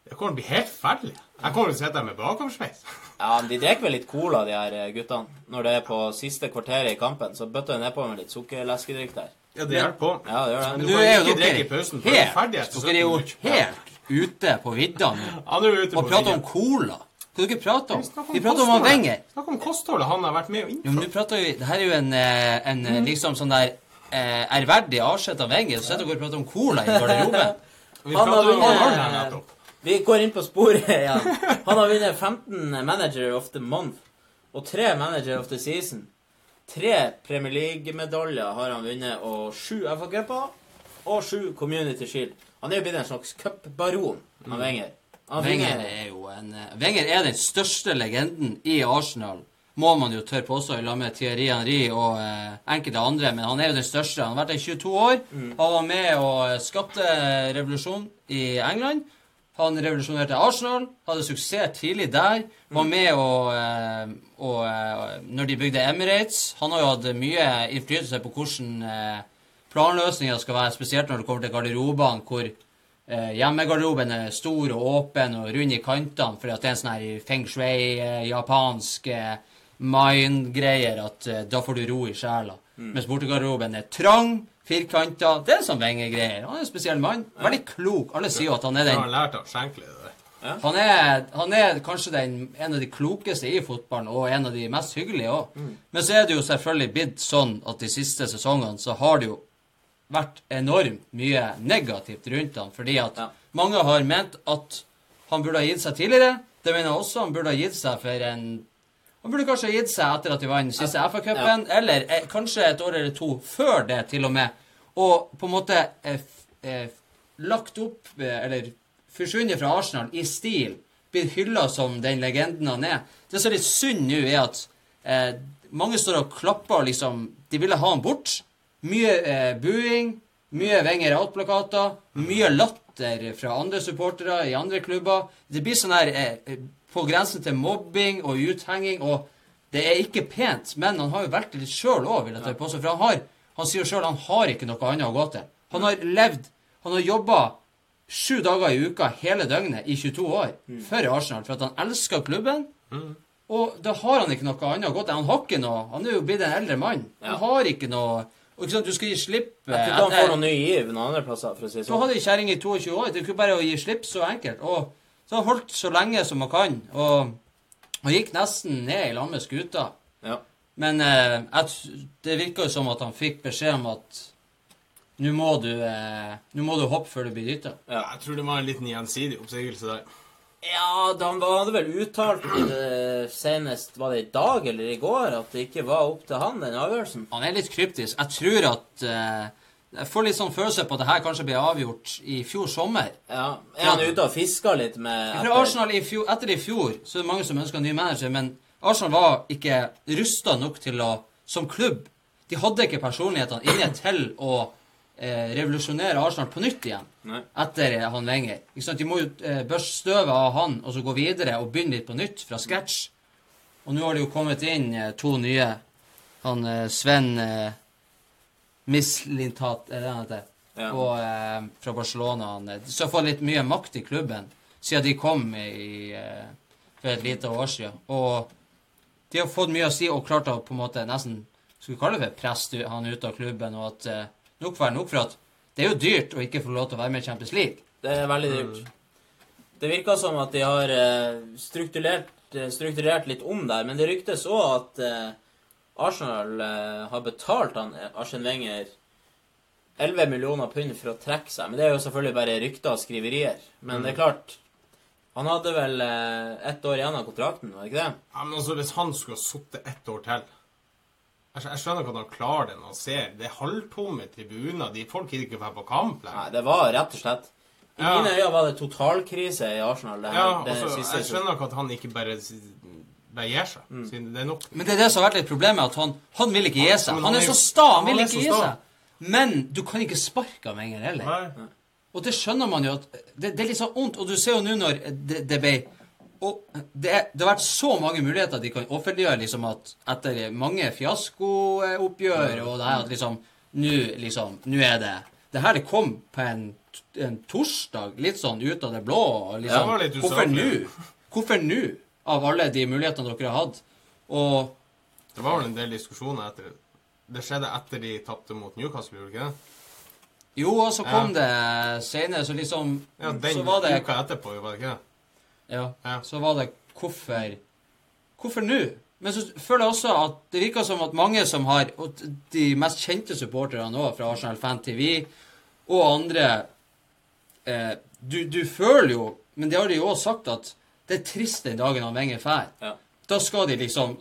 Det kommer til å bli helt ferdig. Jeg kommer til å sitte der med bakoversveis. Ja, men De drikker vel litt cola, de her eh, guttene. Når det er på siste kvarteret i kampen, så bøtter de nedpå med litt sukkerleskedrikk der. Ja, det hjelper på. Ja, det gjør Men det. du Nå er jo ikke drikke i pausen, er helt, dere er jo helt ute på vidda nå. Ja, nå er vi ute Og på prater om cola. Hva dere prater om? Om Vi prater om han. Wenger. Snakk om kostholdet han har vært med å Jo, men du nå prater vi Det her er jo en, eh, en mm. liksom sånn der eh, ærverdig avskjed av Wenger. Så sitter dere og prater om cola i garderoben. Vi Han har prater om vunnet- her nettopp. Vi går inn på sporet igjen. Han har vunnet 15 Manager of the Month og 3 Manager of the Season. Tre Premier League-medaljer har han vunnet, og sju FA-cuper og sju Community Shield. Han er jo blitt en slags cupbaron, av Wenger. Wenger er jo en eh, Wenger er den største legenden i Arsenal. Må man jo tørre påstå, i lag med Thierry Henry og eh, enkelte andre. Men han er jo den største. Han har vært der i 22 år. Han var med og skapte revolusjon i England. Han revolusjonerte Arsenal, hadde suksess tidlig der. Var med og, og, og eh, Når de bygde Emirates Han har jo hatt mye innflytelse på hvordan eh, planløsninger skal være, spesielt når det kommer til garderobene, hvor eh, hjemmegarderoben er stor og åpen og rund i kantene, fordi at det er en sånn her feng shui, eh, japansk eh, mind-greier, at eh, da får du ro i sjela. Mens bortegarderoben er trang, firkanta. Det er sånn Wenger-greier. Han er en spesiell mann. Veldig klok. Alle sier jo at han er den har han lært av Shankly. det der. han er, han er kanskje den, en av de klokeste i fotballen, og en av de mest hyggelige òg. Men så er det jo selvfølgelig blitt sånn at de siste sesongene så har det jo vært enormt mye negativt rundt han, fordi at Ja. mange har ment at han burde ha gitt seg tidligere. Det mener jeg også. Han burde ha gitt seg for en Han burde kanskje ha gitt seg etter at de vant siste FA-cupen, eller eh, kanskje et år eller to før det, til og med. Og på en måte eh, eh, lagt opp, eh, eller forsvunnet fra Arsenal i stil, blitt hylla som den legenden han er. Det som er litt synd nå, er at eh, mange står og klapper liksom De ville ha han bort. Mye eh, buing, mye Wenger out-plakater, mye latter fra andre supportere i andre klubber. Det blir sånn her eh, på grensen til mobbing og uthenging, og det er ikke pent. Men han har jo vært det litt sjøl òg, vil jeg ta på seg. For han har Han sier sjøl han har ikke noe annet å gå til. Han har levd Han har jobba sju dager i uka hele døgnet i 22 år for Arsenal, for at han elsker klubben. Og da har han ikke noe annet å gå til. Han har ikke noe Han er jo blitt en eldre mann. Han har ikke noe og ikke sant, Du skal gi slipp Jeg tror ikke han får noen ny giv noen andre plasser, for å si det så sånn. hadde ei kjerring i 22 år. Det er ikke bare å gi slipp så enkelt. Og så har han holdt så lenge som han kan. Og og gikk nesten ned i lag med skuta. Ja. Men eh, jeg, t- det virka jo som at han fikk beskjed om at nå må du eh, Nå må du hoppe før du blir dytta. Ja, jeg tror det var en liten gjensidig oppsigelse der. Ja, han hadde vel uttalt det senest Var det i dag eller i går at det ikke var opp til han, den avgjørelsen? Han er litt kryptisk. Jeg tror at eh, Jeg får litt sånn følelse på at det her kanskje ble avgjort i fjor sommer. Ja. Er han ute og fisker litt med etter? Arsenal i fjor, etter i fjor så er det mange som ønsker en ny manager, men Arsenal var ikke rusta nok til å Som klubb. De hadde ikke personlighetene inne til å eh, revolusjonere Arsenal på nytt igjen Nei. etter eh, han Wenger. De må jo eh, børste støvet av han og så gå videre og begynne litt på nytt fra scratch. Og nå har det jo kommet inn eh, to nye. Han eh, Sven eh, Mislintat, er det han heter? Ja. Og, eh, fra Barcelona. Han, så har fått litt mye makt i klubben siden de kom i, for et lite år siden. Og de har fått mye å si og klart å på en måte nesten skulle kalle det for presse han ut av klubben. Og at nok for nok for at det er jo dyrt å ikke få lov til å være med i Champions League. Det er veldig dyrt. Det virker som at de har eh, strukturert, eh, strukturert litt om der, men det ryktes òg at eh, Arsenal har betalt han Arsen Wenger 11 millioner pund for å trekke seg. Men det er jo selvfølgelig bare rykter og skriverier. Men det er klart Han hadde vel ett år igjen av kontrakten, var det ikke det? Ja, men altså, Hvis han skulle ha sittet ett år til Jeg jeg skjønner ikke at han klarer det når han ser Det er halvtomme tribuner. De folk gidder ikke å være på kamp Nei, det var rett og slett I Ja. mine øyne var det totalkrise i Arsenal. Det Ja, det også, siste Jeg skjønner ikke at han ikke bare, bare gir seg. Mm. Siden det er nok. Men det er det som har vært litt problemet, at han, han vil ikke gi seg. Han han er så sta, han vil han ikke gi seg. Men du kan ikke sparke av Wenger heller. Nei. Og det skjønner man jo at det, det er litt sånn ondt. Og du ser jo nå når det, det ble og det, det har vært så mange muligheter de kan offentliggjøre liksom at etter mange fiaskooppgjør og det her at liksom Nå liksom, nå er det Det her det kom på en, en torsdag, litt sånn ut av det blå. Og liksom, Det litt Hvorfor nå? Hvorfor nå? Av alle de mulighetene dere har hatt. Og Det var vel en del diskusjoner etter Det skjedde etter de tapte mot Newcastle, gjorde ikke det? jo, og så kom det senere, så liksom Ja, den Så var det uka etterpå, var det ikke det? Ja. Ja. Så var det hvorfor Hvorfor nå? Men så føler jeg også at det virker som at mange som har og De mest kjente supporterne òg, fra Arsenal Fan TV og andre eh, du, du føler jo Men det har de jo òg sagt, at det er trist den dagen han Wenger drar. Ja. Da skal de liksom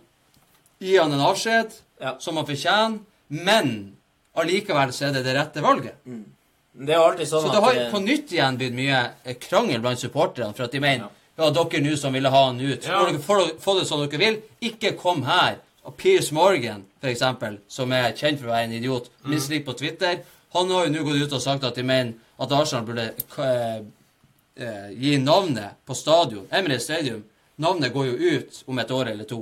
gi han en avskjed Ja. som han fortjener, men allikevel så er det det rette valget. Det er alltid sånn Så det har at på nytt igjen blitt mye eh, krangel blant supporterne, for at de mener ja, dere nå som ville ha han ut, Ja. Får dere få, det som dere vil. Ikke kom her. Og Piers Morgan, for eksempel, som er kjent for å være en idiot, mislikt på Twitter, han har jo nå gått ut og sagt at de mener at Arsenal burde eh, eh, gi navnet på stadion, Emirates Stadium. Navnet går jo ut om et år eller to.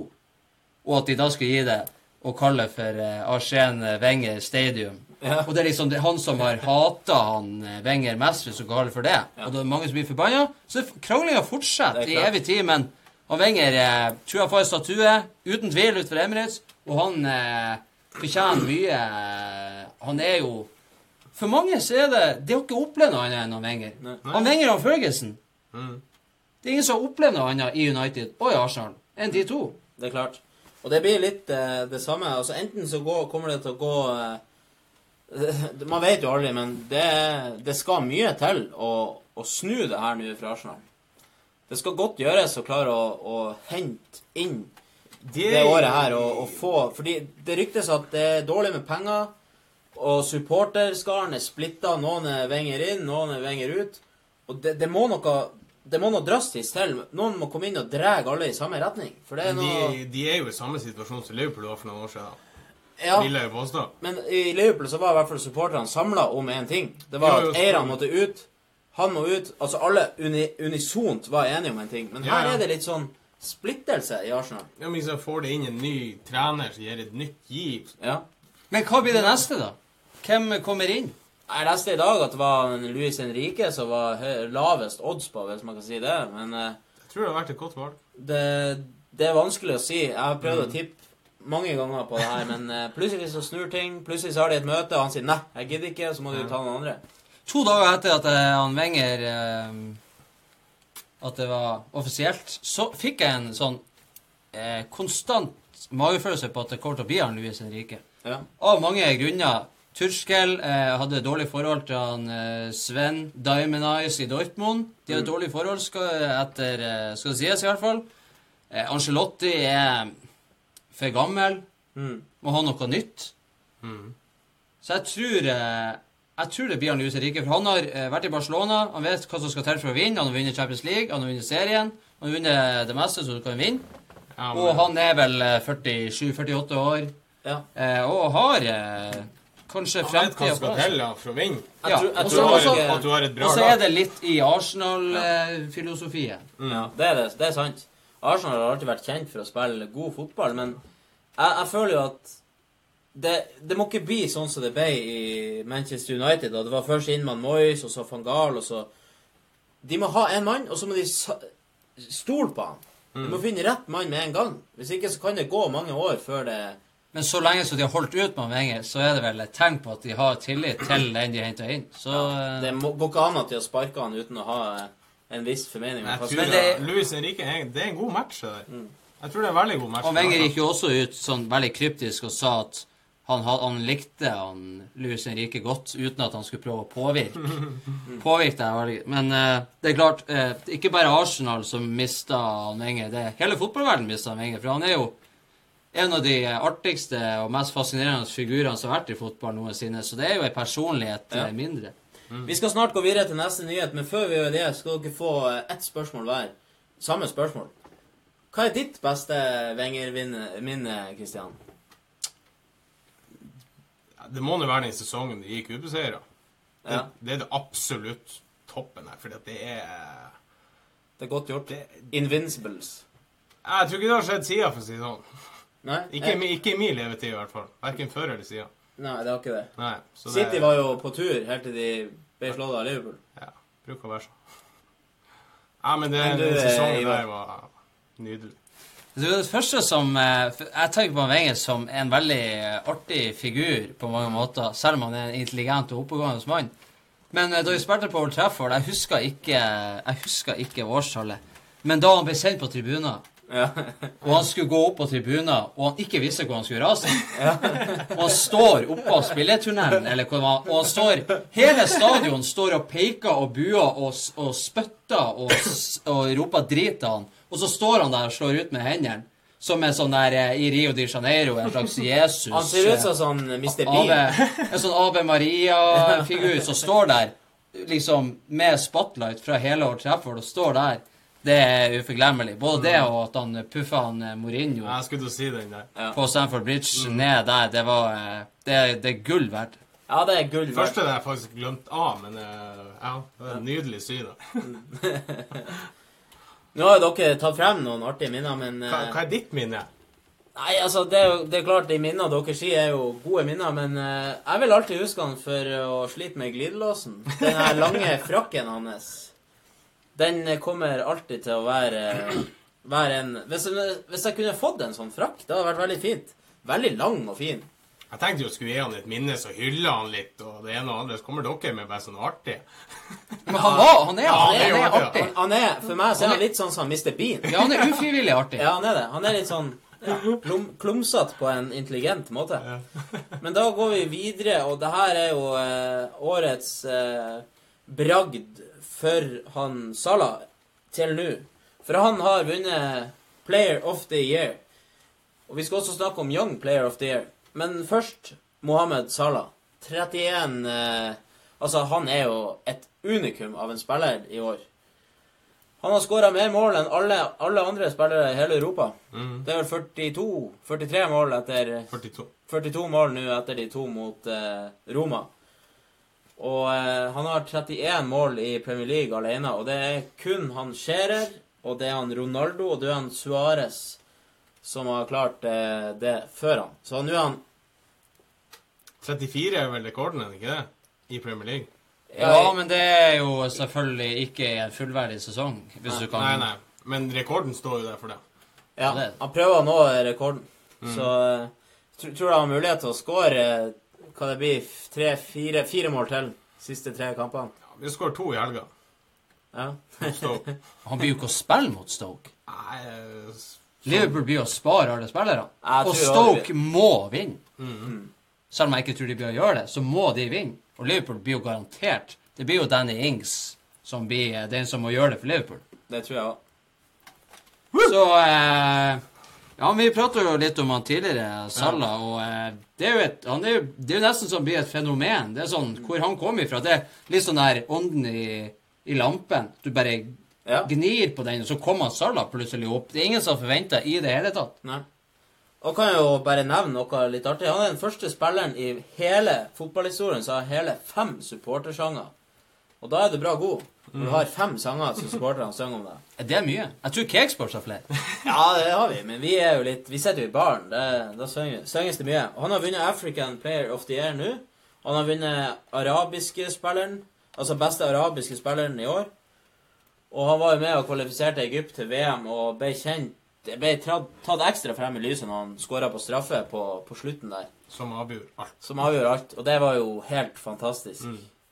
Og at de da skal gi det og kalle for eh, Arsène Wenger Stadium. Ja. Og det er liksom det, han som har hata han eh, Wenger mest, hvis du kaller det for det. Og det er mange som blir forbanna. Så kranglinga fortsetter Det er i evig tid. Men han Wenger eh, tror jeg får en statue, uten tvil, utenfor Emirates. Og han eh, fortjener mye. eh, Han er jo For mange så er det De har ikke opplevd noe annet enn han Wenger. Nei. Han Wenger og Ferguson. Mm. Det er ingen som har opplevd noe annet i United og i Arsenal enn de to. Det er klart. Og det blir litt eh, det samme. Altså Enten så går, kommer det til å gå eh, Man vet jo aldri, men det, det skal mye til å, å snu det her nå fra Arsenal. Det skal godt gjøres å klare å, å hente inn det året her og, og få Fordi det ryktes at det er dårlig med penger, og supporterskaren er splitta. Noen er venger inn, noen er venger ut. Og det, det må noe det må noe drastisk til. Noen må komme inn og dra alle i samme retning. For det er De, de er jo i samme situasjon som Liverpool var for noen år siden. Ja, Vil jeg jo påstå. men i Liverpool så var i hvert fall supporterne samla om én ting. Det var Jo, jo, at eierne måtte ut, han må ut. Altså alle uni, unisont var enige om en ting. Men Ja, her ja. er det litt sånn splittelse i Arsenal. Ja, men så får det inn en ny trener som gir et nytt giv. Ja. Men hva blir det neste, da? Hvem kommer inn? Jeg leste i dag at det var Louis Luis Henrique som var lavest odds på, hvis man kan si det. Men eh, Jeg tror det har vært et godt valg. det, det er vanskelig å si. Jeg har prøvd å tippe mange ganger på det her, men eh, plutselig så snur ting. Plutselig så har de et møte, og han sier 'nei, jeg gidder ikke', så må du ta noen andre. To dager etter at eh, han Wenger eh, At det var offisielt, så fikk jeg en sånn eh, konstant magefølelse på at det kommer til å bli han Luis Henrique. Ja. Av mange grunner. Turskel eh, hadde dårlig forhold til han eh, Sven Diamond Eyes i Dortmund. De hadde dårlig forhold, skal, etter, skal det sies i hvert fall. Eh, Angelotti er for gammel. Mm. Må ha noe nytt. Så jeg tror, eh, jeg tror det blir han Luis Rike. For han har eh, vært i Barcelona. Han vet hva som skal til for å vinne. Han har vunnet Champions League, han har vunnet serien. Han har vunnet det meste som du kan vinne. Ja, Og han er vel eh, 47-48 år. Ja. Eh, og har kanskje kanskje Han vet hva fremtida som skal til for å vinne. Jeg tror, jeg tror har også, at du har et bra Og så er det litt i Arsenal-filosofien. Ja, det er det. Det er sant. Arsenal har alltid vært kjent for å spille god fotball, men jeg, jeg føler jo at det, det må ikke bli sånn som det ble i Manchester United. Da. Det var først Inman Moyes, og så van Gaal, og så De må ha en mann, og så må de stole på han. De må finne rett mann med en gang. Hvis ikke så kan det gå mange år før det Men så lenge som de har holdt ut med Wenger, så er det vel et tegn på at de har tillit til den de henter inn. Så ja, Det må, går ikke an at de har sparka han uten å ha eh, en viss formening. Jeg tror Men det- det, Luis Henrique det er en god match, der. Jeg tror det er en veldig god match. Og Wenger gikk jo også ut sånn veldig kryptisk og sa at han, han likte han Luis Henrique godt, uten at han skulle prøve å påvirke. Påvirke det veldig. Men uh, det er klart, uh, ikke bare Arsenal som mista Wenger. Det er hele fotballverdenen mista Wenger. For han er jo en av de artigste og mest fascinerende figurene som har vært i fotball noensinne. Så det er jo en personlighet Ja. mindre. mindre. Vi skal snart gå videre til neste nyhet, men før vi gjør det, skal dere få eh, ett spørsmål hver. Samme spørsmål. Hva er ditt beste Wenger-minne, Kristian? Det må nå være den sesongen de gikk ubeseira. Det, Ja. det er det absolutt toppen her, for det er Det er godt gjort. det, Invincibles. Jeg tror ikke det har skjedd siden, for å si det sånn. Nei? Ikke, i ikke i min levetid, i hvert fall. Verken før eller siden. Nei, det har ikke det. Nei, så det City var jo på tur helt til de ble slått av Liverpool. Ja, bruker å være sånn. Ja, men det, den sesongen der var nydelig. Det er det første som eh, Jeg tenker på Wenger som en veldig eh, artig figur på mange måter, selv om han er en intelligent og oppegående mann. Men eh, da vi spilte på Old Trafford, jeg husker ikke, jeg husker ikke årstallet, men da han ble sendt på tribuner, Ja. og han skulle gå opp på tribuner, og han ikke visste hvor han skulle rase Og han står oppå spilletunnelen, eller hvor det var, og han står Hele stadion står og peker og buer og, og spytter og, og roper drit til han. Og så står han der og slår ut med hendene. Som en sånn der eh, i Rio de Janeiro, en slags Jesus. Han ser ut som sånn Mr. Bean. Ave, en sånn Ave Maria-figur som står der liksom med spotlight fra hele Old Trafford og står der. Det er uforglemmelig. Både det og at han puffa han eh, Mourinho ja, si den der. Ja. på Stamford Bridge ned der. Det var eh, Det, det er gull verdt. Ja, det er gull verdt. Første har jeg faktisk glemt av, men eh, ja, det er en nydelig syn. Nå har jo dere tatt frem noen artige minner, men Hva, eh, hva er ditt minne? Nei, altså, det er, jo, det er klart, de minnene dere sier, er jo gode minner, men uh, jeg vil alltid huske han for å slite med glidelåsen. Den her lange frakken hans. Den eh, kommer alltid til å være, være en hvis hvis jeg kunne fått en sånn frakk, det hadde vært veldig fint. Veldig lang og fin. Jeg tenkte jo skulle gi han et minne, så hylle han litt, og det ene og andre. Så kommer dere med bare sånn artig. Men han var Han er, Ja, han han er, er jo artig. Han, han er, for meg så er han litt sånn som Mr. Bean. Ja, han er ufrivillig artig. Ja, han er det. Han er litt sånn ja, klum, klumsete på en intelligent måte. Men da går vi videre, og det her er jo eh, årets eh, bragd for han Salah til nå. For han har vunnet Player of the Year. Og vi skal også snakke om Young Player of the Year. Men først Mohammed Salah. 31 eh, Altså, han er jo et unikum av en spiller i år. Han har skåra mer mål enn alle, alle andre spillere i hele Europa. Mm. Det er vel 42 43 mål etter 42. 42 mål nå etter de to mot eh, Roma. Og eh, han har 31 mål i Premier League alene, og det er kun han Scherer, og det er han Ronaldo, og det er han Suárez som har klart eh, det før han. Så nå er han 34 er vel rekorden, er det ikke det? I Premier League. Ja, men det er jo selvfølgelig ikke en fullverdig sesong, hvis du kan Nei, nei. Men rekorden står jo der for det. Ja, han prøver å nå rekorden. Så eh, tr tror jeg han har mulighet til å skåre eh, hva det blir, tre, fire, fire mål til siste tre kampene. Ja, vi skårer to i helga. Ja. Stoke. Han blir jo ikke å spille mot Stoke. Nei, eh, Liverpool blir å spare alle spillerne. Og tror Stoke må vinne. Mm. Selv om jeg ikke tror de blir å gjøre det, så må de vinne. Og Liverpool blir jo garantert Det blir jo Danny Ings som blir eh, den som må gjøre det for Liverpool. Det tror jeg òg. Så eh, Ja, vi pratet jo litt om han tidligere, Salah, og eh, det er et han er Det er jo nesten som blir et fenomen. Det er sånn hvor han kom ifra. Det er litt sånn der ånden i, i lampen. Du bare Ja. gnir på den, og så kommer Salah plutselig opp. Det er ingen som forventer i det hele tatt. Nei. Og kan jo bare nevne noe litt artig. Han er den første spilleren i hele fotballhistorien som har hele fem supportersanger. Og da er du bra god. Når du har fem sanger som supporterne synger om deg. Det Er mye? Jeg tror Cakesports har flere. Ja, det har vi, men vi er jo litt Vi sitter jo i baren. Det, da synges det mye. Og han har vunnet African Player of the Year nå. Han har vunnet arabiske spilleren, altså beste arabiske spilleren i år. Og han var jo med og kvalifiserte Egypt til VM og ble kjent Det ble tatt ekstra frem i lyset når han skåra på straffe på, på slutten der. som avgjorde alt. Som avgjorde alt. Og det var jo helt fantastisk.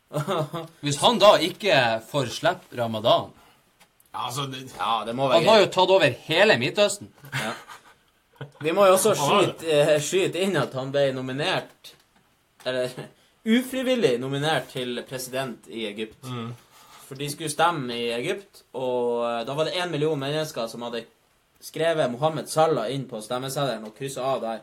Hvis han da ikke får slippe ramadan Ja, altså, det, ja, det må Han være har jo tatt over hele Midtøsten. Vi må jo også skyte, eh, skyte inn at han ble nominert Eller ufrivillig nominert til president i Egypt. For de skulle stemme i Egypt, og eh, da var det én million mennesker som hadde skrevet Mohammed Salah inn på stemmeseddelen og kryssa av der.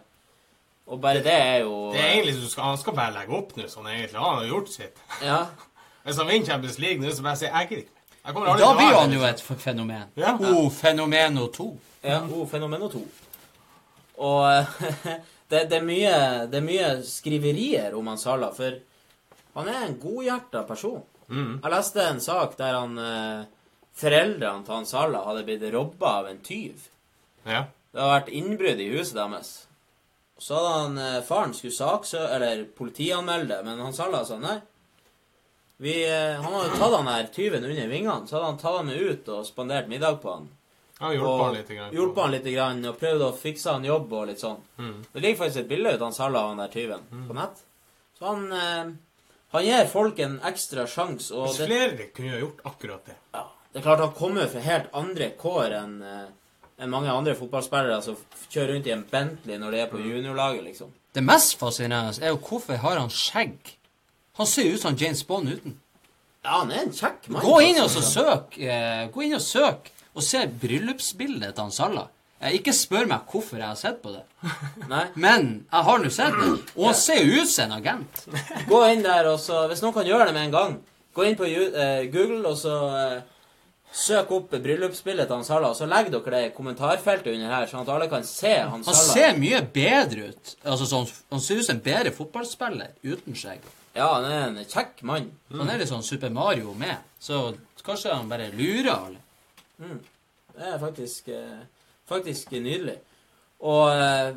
Og bare det er jo det er egentlig så skal, Han skal bare legge opp nå, sånn egentlig. Han har gjort sitt. Ja. Hvis han vinner Champions League nå, så bare sier jeg gidder ikke mer. Jeg Da blir han jo liksom. et fenomen. Ja. O fenomeno 2. Ja, O Fenomeno 2. Og det, det, er mye, det er mye skriverier om han Salah, for han er en godhjerta person. Mm. Jeg leste en sak der han eh, foreldrene til han Salah hadde blitt robba av en tyv. Ja. Det hadde vært innbrudd i huset deres. Så hadde han eh, faren skulle saksø... Eller politianmelde men han Salah sa nei. Vi, eh, han hadde tatt han her tyven under vingene, så hadde han tatt han med ut og spandert middag på han. Ja, hjulpet han litt. Grann, hjulpet han litt grann, og prøvd å fikse han jobb og litt sånn. Mm. Det ligger faktisk et bilde av han Salah, han der tyven, på nett. Så han eh, Han gir folk en ekstra sjanse, Hvis det, flere kunne jo gjort akkurat det. ja, det er klart han kommer fra helt andre kår enn eh, enn mange andre fotballspillere som kjører rundt i en Bentley når de er på juniorlaget, liksom. Det mest fascinerende er jo hvorfor har han skjegg? Han ser jo ut som James Bond uten. Ja, han er en kjekk mann. Gå inn og så søk eh, Gå inn og søk og se bryllupsbildet til han Salah. Eh, ikke spør meg hvorfor jeg har sett på det, Nei. men jeg har nå sett det. Og han ser jo ut som en agent. Gå inn der, og så Hvis noen kan gjøre det med en gang, gå inn på eh, Google, og så eh, søk opp bryllupsbildet til han Salah, så legg dere det i kommentarfeltet under her, sånn at alle kan se han Han Salah. ser mye bedre ut. Altså sånn, Han ser ut som en bedre fotballspiller uten skjegg. Ja, han er en kjekk mann. Han er litt sånn Super Mario med, så kanskje han bare lurer alle. Det er faktisk, eh, faktisk nydelig. Og eh,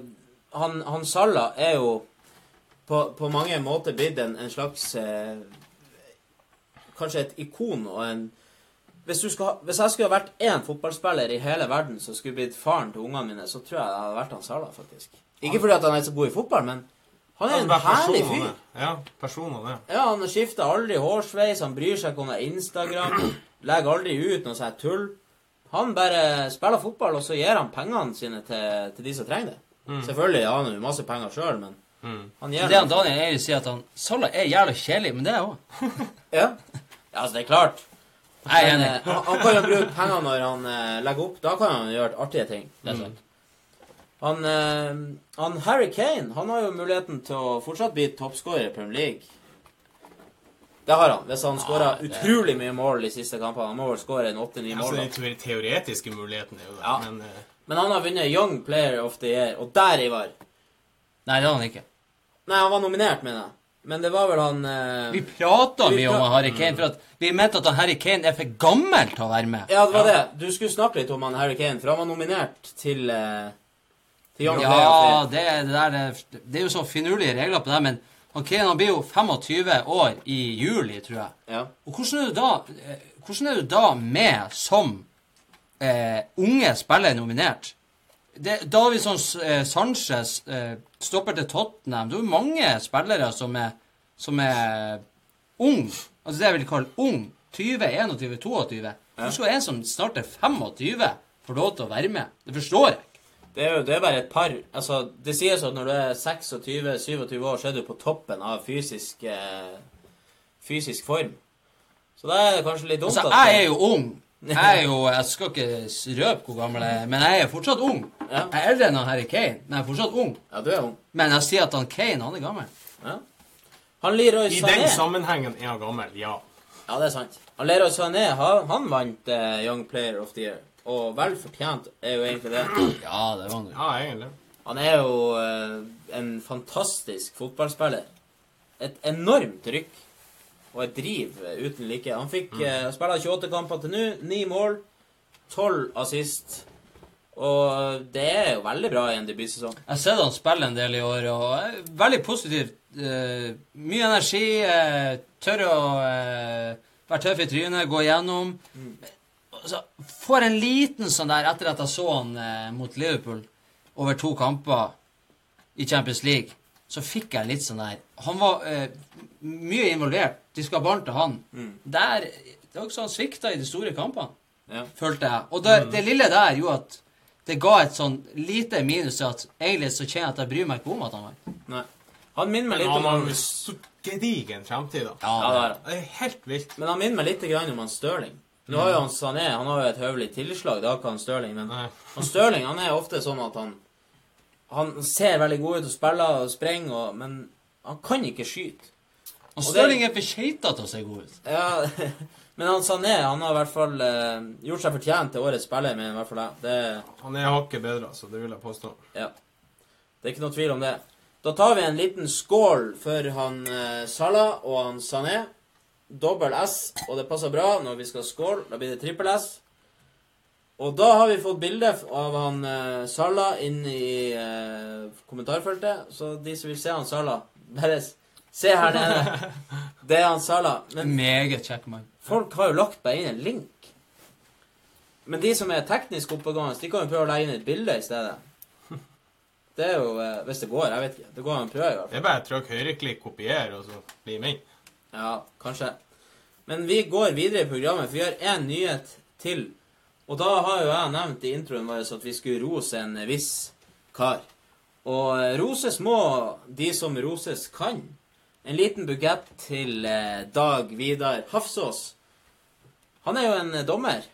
han, han Salah er jo på, på mange måter blitt en, en slags eh, Kanskje et ikon og en hvis, du skal, ha- hvis jeg skulle ha vært én fotballspiller i hele verden som skulle blitt faren til ungene mine, så tror jeg det hadde vært han Salah, faktisk. Ikke fordi at han er så god i fotball, men han er Altså, en herlig fyr. Ja, personen er. Ja, han skifter aldri hårsveis, han bryr seg ikke om det er Instagram, legger aldri ut noe sånt tull. Han bare spiller fotball, og så gir han pengene sine til, til de som trenger det. Selvfølgelig har han jo masse penger sjøl, men han gir Det han Daniel egentlig sier, at han Salah er jævla kjedelig, men det er jeg òg. Ja. ja, altså, det er klart. Jeg er enig. eh, han, han kan jo bruke penger når han eh, legger opp. Da kan han gjøre artige ting. Det er sant. Han, eh, han Harry Kane han har jo muligheten til å fortsatt bli toppskårer i Premier League. Det har han, hvis han skåra det- utrolig mye mål de siste kampene. Han må vel skåre en åtte-ni Altså, mål. den da. teore- teoretiske muligheten er jo der, Ja. men eh, Men han har vunnet Young Player of the Year, og der, Ivar Nei, det har han ikke. Nei, han var nominert, mener jeg. Men det var vel han eh, Vi prata mye om Harry Kane, for at vi mente at han Harry Kane er for gammel til å være med. Ja, det var det. Du skulle snakke litt om han Harry Kane, for han var nominert til eh, Til Young Ja, det, det, der, det, det er jo så finurlige regler på det, men Han Kane han blir jo 25 år i juli, tror jeg. Ja. Og hvordan er du da, eh, hvordan er du da med som eh, unge spiller nominert? Det, Davison eh, Sanchez, eh, stopper til Tottenham Det er jo mange spillere som er, som er ung. Altså det jeg vil kalle ung. 20, 21, 22. Hvorfor skal en som snart er 25, få lov til å være med? Det forstår jeg ikke. Det er jo det er bare et par Altså, det sies at når du er 26-27 år, så er du på toppen av fysisk eh, fysisk form. Så da er det kanskje litt dumt Altså, at jeg er jo ung. Jeg er jo, jeg skal ikke røpe hvor gammel jeg er, men jeg er fortsatt ung. Ja. Jeg er eldre enn han Harry Kane, men jeg er fortsatt ung. Ja, du er ung. Men jeg sier at han Kane, han er gammel. Ja. Han Leroy I Sané den sammenhengen er han gammel, ja. Ja, det er sant. Han Leroy Sané han, han vant eh, Young Player of the Year. Og vel fortjent er jo egentlig det. Ja, det var han jo. Ja, egentlig. Han er jo eh, en fantastisk fotballspiller. Et enormt rykk og et driv eh, uten like. Han fikk eh, spille 28 kamper til nå, 9 mål, 12 assist. Og det er jo veldig bra i en debutsesong. Jeg har sett han spille en del i år, og er veldig positivt. Uh, mye energi, Uh, tør å eh, være tøff i trynet, gå gjennom. Mm. Så får en liten sånn der, etter at jeg så han eh, mot Liverpool over to kamper i Champions League, så fikk jeg litt sånn der Han var eh, mye involvert. De skal ha ballen til han. Der, det var ikke så han svikta i de store kampene Ja. følte jeg. Og det, det lille der gjorde at det ga et sånn lite minus til at egentlig så kjenner jeg at jeg bryr meg ikke om at han vant. Nei. Han minner meg litt om han, jo så gedigen fremtid, da. ja, det er. Det er helt vilt. Men han minner meg litt grann om han Stirling. Nå har jo han Sané han har jo et høvelig tilslag, det har ikke han Stirling. Men Nei. han Stirling han er ofte sånn at han Han ser veldig god ut og spiller og springer, og, men han kan ikke skyte. Det- Stirling er for keita til å se god ut. Ja, men han Sané han har i hvert fall eh, gjort seg fortjent til årets spiller, men i hvert fall. Det, Han er hakket bedre, så det vil jeg påstå. ja. det er ikke noe tvil om det. Da tar vi en liten skål for han eh, Salah og han Sané. Dobbel S, og det passer bra når vi skal skåle. Da blir det trippel S. Og da har vi fått bilde av han eh, Salah inn i eh, kommentarfeltet. Så de som vil se han Salah, bare s- se her nede. Det er han Sala. Men Meget kjekk mann. folk har jo lagt bare inn en link. Men de som er teknisk oppegående, de kan jo prøve å legge inn et bilde i stedet. Det er jo eh, Hvis det går, jeg vet ikke. Det går an å prøve, i hvert fall. Det er bare å trykke høyreklikk, kopiere, og så bli med. Ja, kanskje. Men vi går videre i programmet, for vi har én nyhet til. Og da har jo jeg nevnt i introen vår at vi skulle rose en viss kar. Og eh, roses må de som roses kan. En liten bukett til eh, Dag Vidar Hafsås. Han er jo en eh, dommer.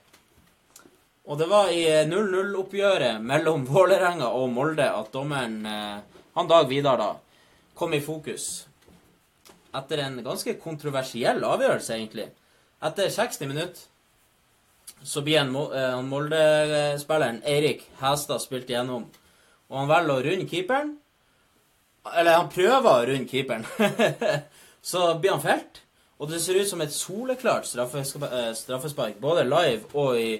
Og det var i eh, 0-0-oppgjøret mellom Vålerenga og Molde at dommeren, eh, han Dag Vidar, da, kom i fokus etter en ganske kontroversiell avgjørelse, egentlig. Etter 60 minutter så blir en Mo- eh, Molde-spilleren Eirik Hæstad spilt igjennom. Og han velger å runde keeperen. Eller han prøver å runde keeperen. så blir han felt. Og det ser ut som et soleklart straffespark, eh, både live og i,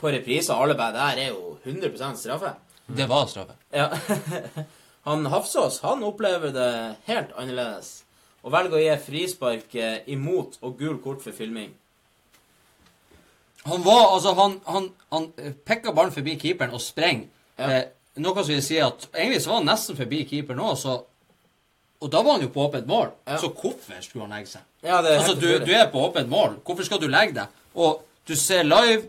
på repriser. Alle bare der er jo 100 straffe. Det var straffe. Ja. Han Hafsås han opplever det helt annerledes og velger å gi frispark eh, imot og gul kort for filming. Han var, altså, han, han, han eh, pekka ballen forbi keeperen og sprenger. Ja. Eh, noe som vil si at egentlig så var han nesten forbi keeper nå, så Og da var han jo på åpent mål. Ja. Så hvorfor skulle han legge seg? Ja, det Altså, du, du er på åpent mål. Hvorfor skal du legge deg? Og du ser live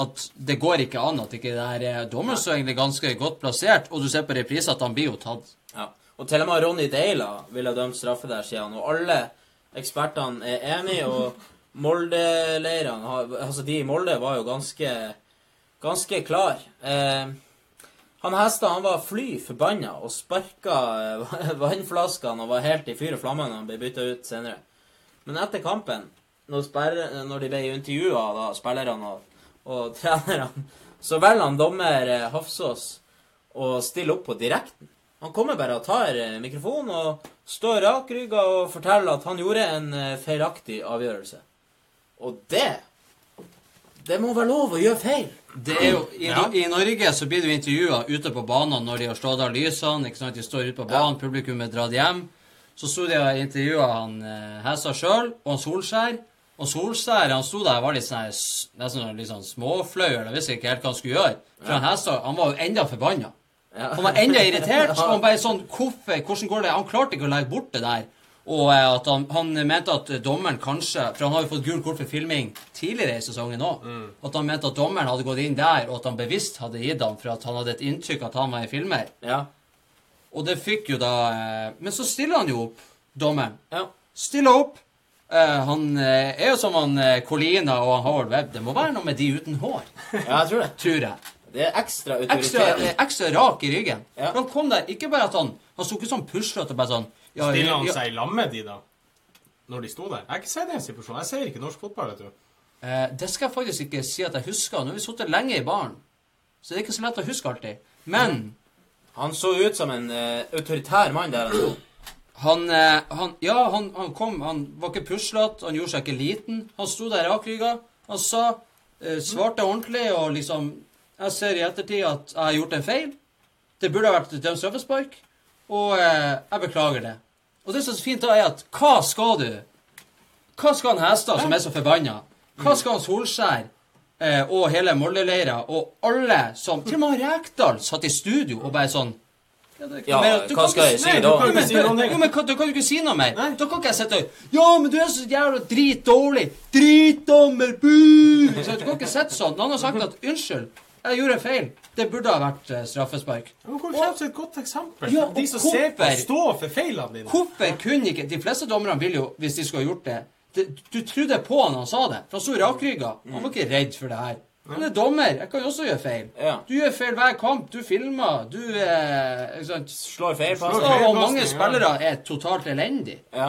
at det går ikke an at ikke det her er som er egentlig ganske godt plassert, og du ser på reprise at han blir jo tatt. Ja. Og til og med Ronny Deila ville dømt straffe der, sier han. Og alle ekspertene er enige, og Molde-leirene Altså, de i Molde var jo ganske ganske klar. Eh, han Hestad han var fly forbanna og sparka eh, vannflaskene og var helt i fyr og flamme når han ble bytta ut senere. Men etter kampen, når, sperre, når de ble intervjua, da, spillerne og, og trenerne, så velger han dommer eh, Hafsås å stille opp på direkten. Han kommer bare og tar eh, mikrofonen og står rakrygga og forteller at han gjorde en eh, feilaktig avgjørelse. Og det Det må være lov å gjøre feil. Det jo, i, Ja. I Norge så blir du intervjua ute på banen når de har slått av lysene. ikke sant? De står ute på banen, publikum er dratt hjem. så sto de og intervjua han Hessa sjøl og han Solskjær. Og Solskjær han sto der og var litt sånn nesten sånn litt sånn småflau, eller visste ikke helt hva han skulle gjøre. For han Hessa han var jo enda forbanna. Ja. Han var enda irritert. og han bare sånn, hvorfor, Hvordan går det? Han klarte ikke å legge bort det der. Og eh, at han, han mente at dommeren kanskje For han har jo fått gult kort for filming tidligere i sesongen òg. At han mente at dommeren hadde gått inn der, og at han bevisst hadde gitt ham for at han hadde et inntrykk at han var en filmer. Ja. Og det fikk jo da eh, Men så stiller han jo opp, dommeren. ja. Stiller opp. Eh, han er jo som han eh, Colina og han Howard Webb. Det må være noe med de uten hår, Ja, jeg tror det. tror jeg. Det er ekstra Ekstra, autoritet. eh, ekstra rak i ryggen. Ja. For han kom der, ikke bare at han Han sto ikke sånn puslete og bare sånn ja, Stiller han ja, seg i lag med de, da? Når de sto der? Jeg har ikke sett den situasjonen. Jeg ser ikke norsk fotball, vet du. Eh, det skal jeg faktisk ikke si at jeg husker. Nå har vi sittet lenge i baren, så det er ikke så lett å huske alltid. Men Han så ut som en uh, autoritær mann der han sto. han, eh, han Ja, han, han kom Han var ikke puslete, han gjorde seg ikke liten. Han sto der rakrygga. Han sa eh, Svarte ordentlig og liksom Jeg ser i ettertid at jeg har gjort en feil. Det burde ha vært dømt straffespark, og eh, jeg beklager det. Og det som er så fint, da, er at hva skal du? Hva skal han Hestad, som er så forbanna? Hva skal han Solskjær eh, og hele Molde-leira og alle som Til og med han Rekdal satt i studio og bare sånn ja, det Ja, mer- du hva skal jeg si da? du kan ikke si noe Jo, ikke si noe mer. Nei. Da kan ikke jeg sitte og Ja, men du er så jævla dritdårlig! Dritdommer! Bu! Så du kan ikke sitte sånn. Noen har sagt at 'unnskyld, jeg gjorde en feil', det burde ha vært eh, straffespark. Men Hvor kommer et godt eksempel? Ja, de som og ser på, står stå for feilene dine. Hvorfor kunne ikke De fleste dommerne vil jo, hvis de skulle ha gjort det, det Du trodde på han han sa det, for han sto rakrygga. Han var ikke redd for det her. Han er dommer. Jeg kan jo også gjøre feil. Ja. Du gjør feil hver kamp. Du filmer. Du eh, Ikke sant? Slår feil Slår Og mange ja. spillere er totalt elendige. Ja.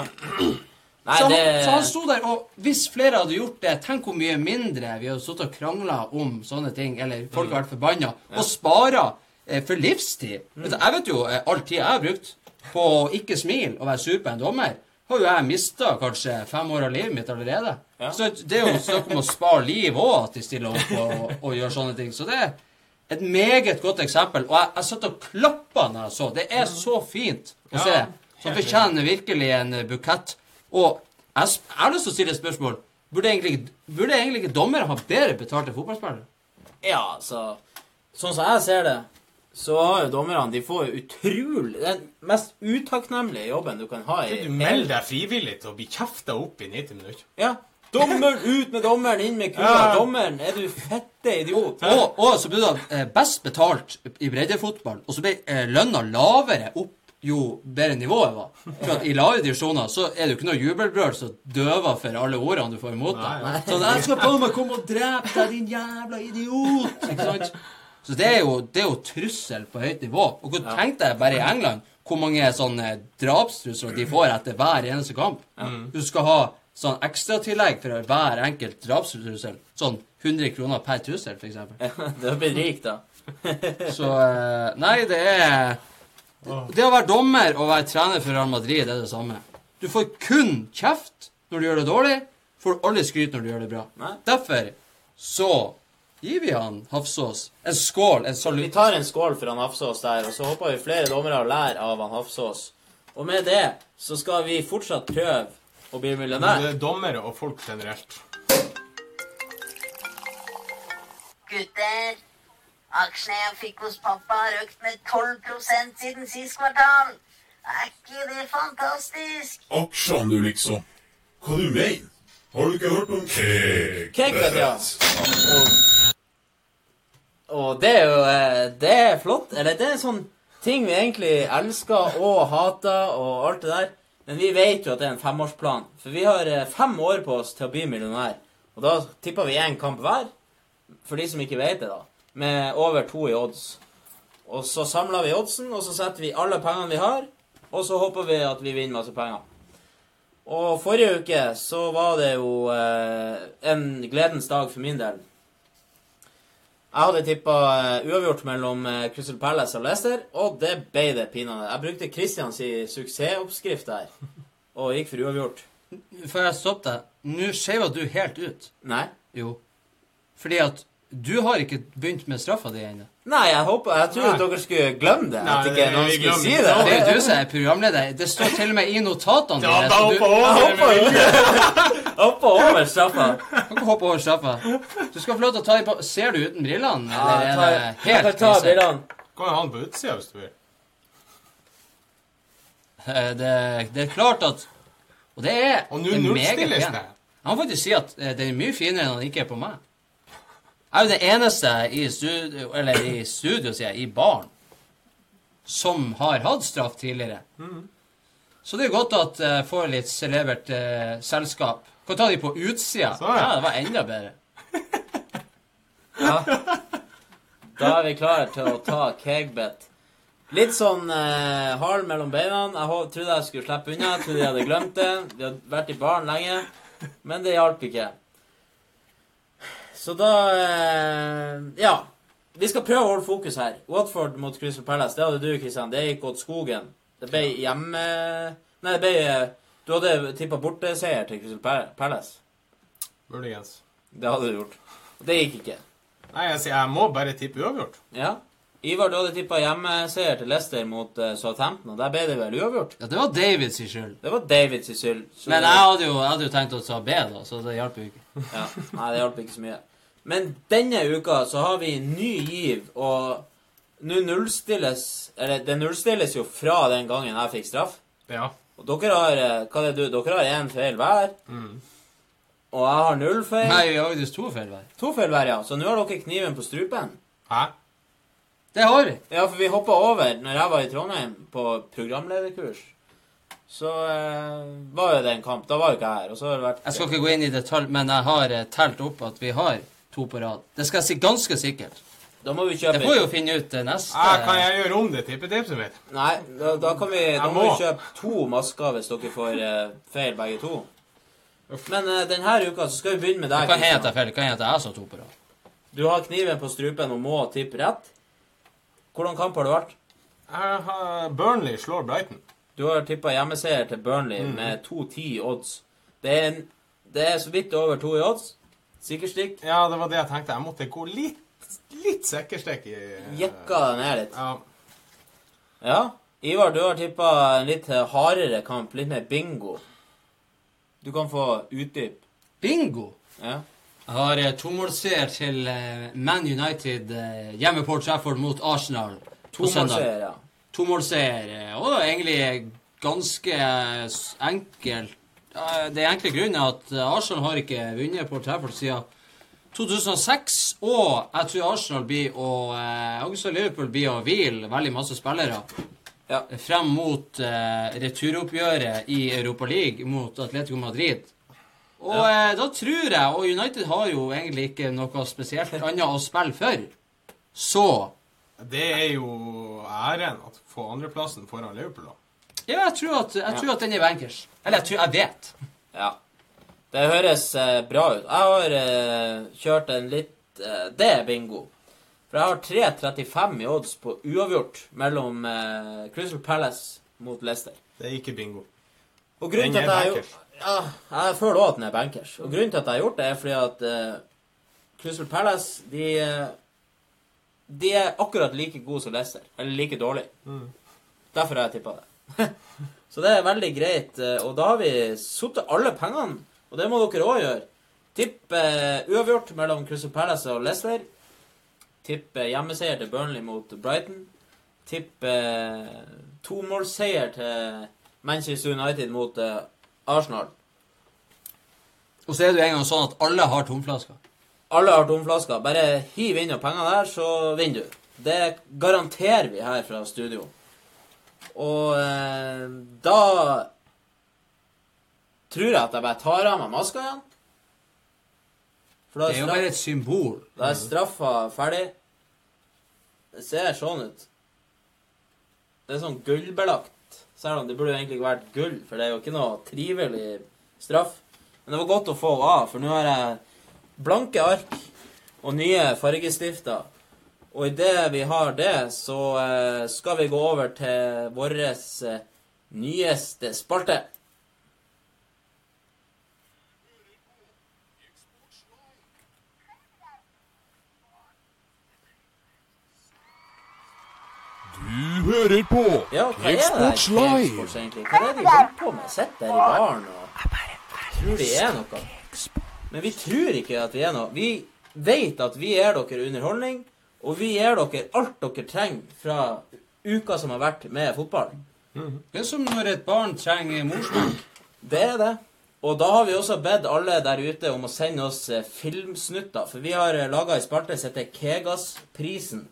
Nei, Så han, det så han sto der, og hvis flere hadde gjort det Tenk hvor mye mindre vi hadde sittet og krangla om sånne ting, eller folk hadde vært forbanna, og spara eh, for livstid. Du, jeg vet jo eh, all tid jeg har brukt på å ikke smile og være sur på en dommer, har jo jeg mista kanskje fem år av livet mitt allerede. Ja. Så det er jo snakk om å spare liv òg, at de stiller opp og, og gjør sånne ting. Så det er et meget godt eksempel. Og jeg, jeg satt og klappa når jeg så. Det er så fint å se. Så fortjener virkelig en bukett. Og jeg, jeg har lyst til å stille et spørsmål. Burde egentlig, burde egentlig ikke dommere ha bedre betalt enn fotballspillere? Ja, altså Sånn som jeg ser det, så har jo dommerne De får jo utrolig Den mest utakknemlige jobben du kan ha i Du melder deg frivillig til å bli kjefta opp i 90 minutter. Ja. Dommeren ut med dommeren, inn med kula. Ja. Dommeren, er du fette idiot? Og, og så ble det eh, best betalt i breddefotballen, og så ble eh, lønna lavere opp jo bedre nivået var. For at i lave divisjoner så er det jo ikke noe jubelbrøl som døver for alle ordene du får imot deg. Sånn 'Jeg skal faen meg komme og drepe deg, din jævla idiot!' Ikke sant? Så det er jo, det er jo trussel på høyt nivå. Og hvor tenk deg bare i England hvor mange sånne drapstrusler de får etter hver eneste kamp. Du skal ha sånn ekstratillegg for hver enkelt drapstrussel. Sånn 100 kroner per trussel, f.eks. Du har blitt rik, da. Så eh, Nei, det er Det å være dommer og være trener for Real Madrid det er det samme. Du får kun kjeft når du gjør det dårlig. Får aldri skryt når du gjør det bra. Nei. Derfor så gir vi han Hafsås en skål, en Vi tar en skål for han Hafsås der, og så håper vi flere dommere lærer av han Hafsås. Og med det så skal vi fortsatt prøve å bli Det er dommere og folk generelt. Gutter, aksjene jeg fikk hos pappa har økt med 12 siden sist kvartal. Er ikke det fantastisk? Aksjene, du, liksom. Hva du mener? Har du ikke hørt om? Keg, ja. Og, og det er jo eh, Det er flott. Eller det er sånn ting vi egentlig elsker og hater og alt det der. Men vi vet jo at det er en femårsplan. For vi har eh, fem år på oss til å bli millionær. Og da tipper vi én kamp hver. For de som ikke vet det, da. Med over to i odds. Og så samler vi oddsen, og så setter vi alle pengene vi har. Og så håper vi at vi vinner masse penger. Og forrige uke så var det jo eh, en gledens dag for min del. Jeg hadde tippa uavgjort mellom eh, Crystal Palace og Leicester, og det ble det pinadø. Jeg brukte Christians suksessoppskrift der, og gikk for uavgjort. Før jeg stopper deg, nå skeiva du helt ut. Nei. Jo. Fordi at Du har ikke begynt med straffa di ennå. Nei, jeg håper Jeg tror at Nei. dere skulle glemme det. Nei, At ikke det- noen skulle si det. det. Er jo du som er programleder. Det står til og med i notatene Ja, da hopper du hoppa over. over, hopper over straffa. kan ikke hoppe over straffa. Du skal få lov til å ta i på Ser du uten brillene, Ja, eller jeg er tar- det jeg kan helt ta brillene. Kan ha den på utsida hvis du vil. Eh, Det, det er klart at Og det er Og nå er nullstilles det. Jeg må faktisk si at eh, den er mye finere enn den ikke er på meg. Jeg er jo det eneste i studio, eller i studio, sier jeg, i baren, som har hatt straff tidligere. Så det er godt at jeg får litt celebert eh, selskap. Kan ta de på utsida. Så, ja. ja, det var enda bedre. Da er vi klare til å ta kegbet. Litt sånn eh, hard mellom beina. Jeg trodde jeg skulle slippe unna. Jeg trodde jeg hadde glemt det. Vi hadde vært i baren lenge. Men det hjalp ikke. Så da eh, Ja. Vi skal prøve å holde fokus her. Watford mot Crystal Palace. Det hadde du, Kristian. Det gikk åt skogen. Det ble hjemme... Nei, det ble eh, Du hadde tippa borteseier til Crystal Palace. Muligens. Det hadde du gjort. Det gikk ikke. Nei, jeg sier jeg må bare tippe uavgjort. Ja. Ivar, du hadde tippa hjemmeseier til Leicester mot uh, Southampton, og der ble det vel uavgjort? Ja, det var Davids skyld. Det var Davids skyld. så- Men jeg hadde, jo, jeg hadde jo tenkt å ta B, da, så det hjalp jo ikke. ja. Nei, det hjalp ikke så mye. Men denne uka så har vi ny giv, og nå nullstilles Eller det nullstilles jo fra den gangen jeg fikk straff. Ja. Og dere har eh, Hva er det du? Dere har én feil hver. Og jeg har null feil. Nei, vi har faktisk to feil hver. To feil hver, ja. Så nå har dere kniven på strupen. Hæ? Det har vi. Ja, for vi hoppa over når jeg var i Trondheim på programlederkurs. Så eh, var jo det en kamp. Da var jo ikke jeg her. Og så har det vært Jeg skal ikke gå inn i detalj, men jeg har eh, telt opp at vi har to på rad. Det skal jeg si ganske sikkert. Da må vi kjøpe Det får vi jo finne ut eh, neste Ah, kan jeg gjøre om det tippetipset mitt? Nei, da, da kan vi Da må. må vi kjøpe to masker hvis dere får eh, feil begge to. Men uh, denne uka så skal vi begynne med Det deg. kan hende at jeg feil. Hva kan hende jeg som to på rad. Du har kniven på strupen og må tippe rett. Hvordan kamp har det vært? Jeg har Burnley slår Brighton. Du har tippa hjemmeseier til Burnley Mm. med 2-10 odds. Det er, en, det er så vidt over to i odds. Sikkerstikk. Ja, det var det jeg tenkte. Jeg måtte gå litt, litt sikkerstikk i Jekka deg ned litt. Ja. Ja. Ivar, du har tippa en litt hardere kamp. Litt mer bingo. Du kan få utdyp. Bingo! Ja. Jeg har eh, tomålsseier til eh, Man United eh, hjemme på Trafford mot Arsenal på søndag. Tomålseier, ja. Tomålsseier. eh, Og egentlig ganske eh, enkelt. Eh, Det enkle grunnen er at eh, Arsenal har ikke vunnet på Trafford siden 2006. Og jeg tror Arsenal blir og eh, Også Liverpool blir å hvile veldig masse spillere Ja. frem mot eh, returoppgjøret i Europa League mot Atletico Madrid. Og eh, da tror jeg Og United har jo egentlig ikke noe spesielt annet å spille for. Så Det er jo æren å få andreplassen foran Liverpool, da. Ja, jeg tror at, jeg tror at den er bankers. Eller jeg tror jeg vet. Ja. Det høres eh, bra ut. Jeg har eh, kjørt en litt eh, Det er bingo. For jeg har 3,35 i odds på uavgjort mellom eh, Crystal Palace mot Leicester. Det er ikke bingo. Og grunnen Den er bankers. gjort Ja, jeg føler også at den er bankers. Og grunnen til at jeg har gjort det, er fordi at eh, Crystal Palace de, eh, de er akkurat like gode som Leicester. Eller like dårlig. Derfor har jeg tippa det. Så det er veldig greit. eh, Og da har vi satt alle pengene, og det må dere òg gjøre. Tipp eh, uavgjort mellom Crystal Palace og Leicester. Tipp eh, hjemmeseier til Burnley mot Brighton. Tipp eh, tomålsseier til Manchester United mot eh, Arsenal. Og så er det jo en gang sånn at alle har tomflasker. Alle har tomflasker. Bare hiv inn noen penger der, så vinner du. Det garanterer vi her fra studio. Og eh, da tror jeg at jeg bare tar av meg maska igjen. For da Det er jo straff, bare et symbol. da er straffa ferdig. Det ser sånn ut. Det er sånn gullbelagt. Selv om det burde jo egentlig ikke vært gull, for det er jo ikke noe trivelig straff. Men det var godt å få av, for nå har jeg blanke ark og nye fargestifter. Og idet vi har det, så eh, skal vi gå over til vår eh, nyeste spalte. Du hører på ja, hva Eksports Live. Hva er det de holder på med? Sitter der i baren og tror de er noe. Men vi tror ikke at vi er noe. Vi vet at vi er dere underholdning og vi gir dere alt dere trenger fra uka som har vært med fotball. Det er som når et barn trenger morsmelk. Det er det. Og da har vi også bedt alle der ute om å sende oss eh, filmsnutter. For vi har laga ei spalte som heter Kegasprisen.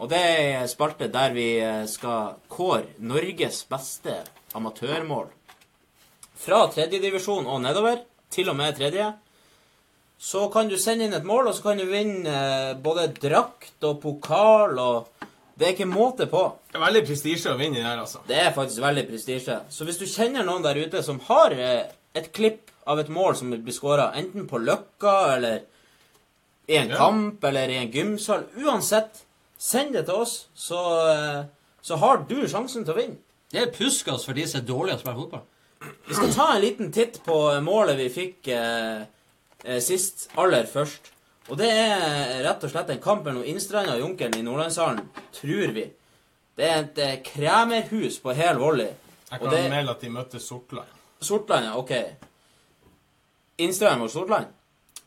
Og det er ei spalte der vi eh, skal kåre Norges beste amatørmål. Fra tredjedivisjon og nedover, til og med tredje. Så kan du sende inn et mål, og så kan du vinne både drakt og pokal og Det er ikke måte på. Det er veldig prestisje å vinne i her, altså. Det er faktisk veldig prestisje. Så hvis du kjenner noen der ute som har eh, et klipp av et mål som blir skåra, enten på Løkka eller i en Ja. kamp eller i en gymsal Uansett, send det til oss, så, eh, så har du sjansen til å vinne. Det er puskas for de som er dårlige til å spille fotball. Vi skal ta en liten titt på målet vi fikk eh, sist, aller først. Og det er rett og slett en kamp mellom Innstranda og Junkeren i Nordlandshallen, tror vi. Det er et eh, kremerhus på hel volley. Jeg kan det- melde at de møtte Sortland. Sortland, ja. Ok. Innstranda mot Sortland?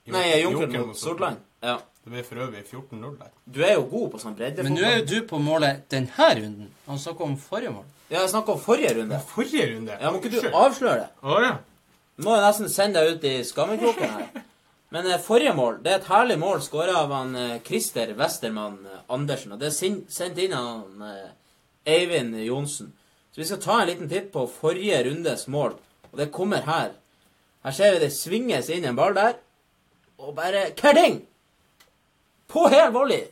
Nei, Junkeren mot Sortland. Ja. Det ble for øvrig 14-0 der. Du er jo god på sånn Men nå er jo du på målet denne runden. Han snakker om forrige mål. Ja, jeg snakka om forrige runde. Forrige runde? Ja, Må ikke du avsløre det? Å, ja. Må jo nesten sende deg ut i skammekroken her. Men eh, forrige mål det er et herlig mål skåra av han eh, Christer Westermann eh, Andersen. Og det er sendt inn av han Eivind Johnsen. Så vi skal ta en liten titt på forrige rundes mål. Og det kommer her. Her ser vi det svinges inn en ball der. Og bare kerding! På hel volley!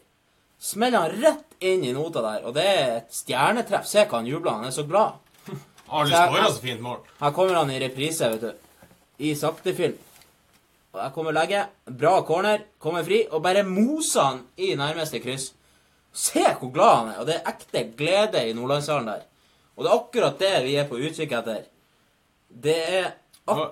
Smeller han rett inn i nota der. Og det er et stjernetreff. Se hva han jubler. Han er så glad. Ja, skåra så fint mål. Her kommer han i reprise, vet du. I saktefilm. Og der kommer legget. Bra corner. Kommer fri. Og bare moser han i nærmeste kryss. Se hvor glad han er. Og det er ekte glede i Nordlandshallen der. Og det er akkurat det vi er på utkikk etter. Det er ak Og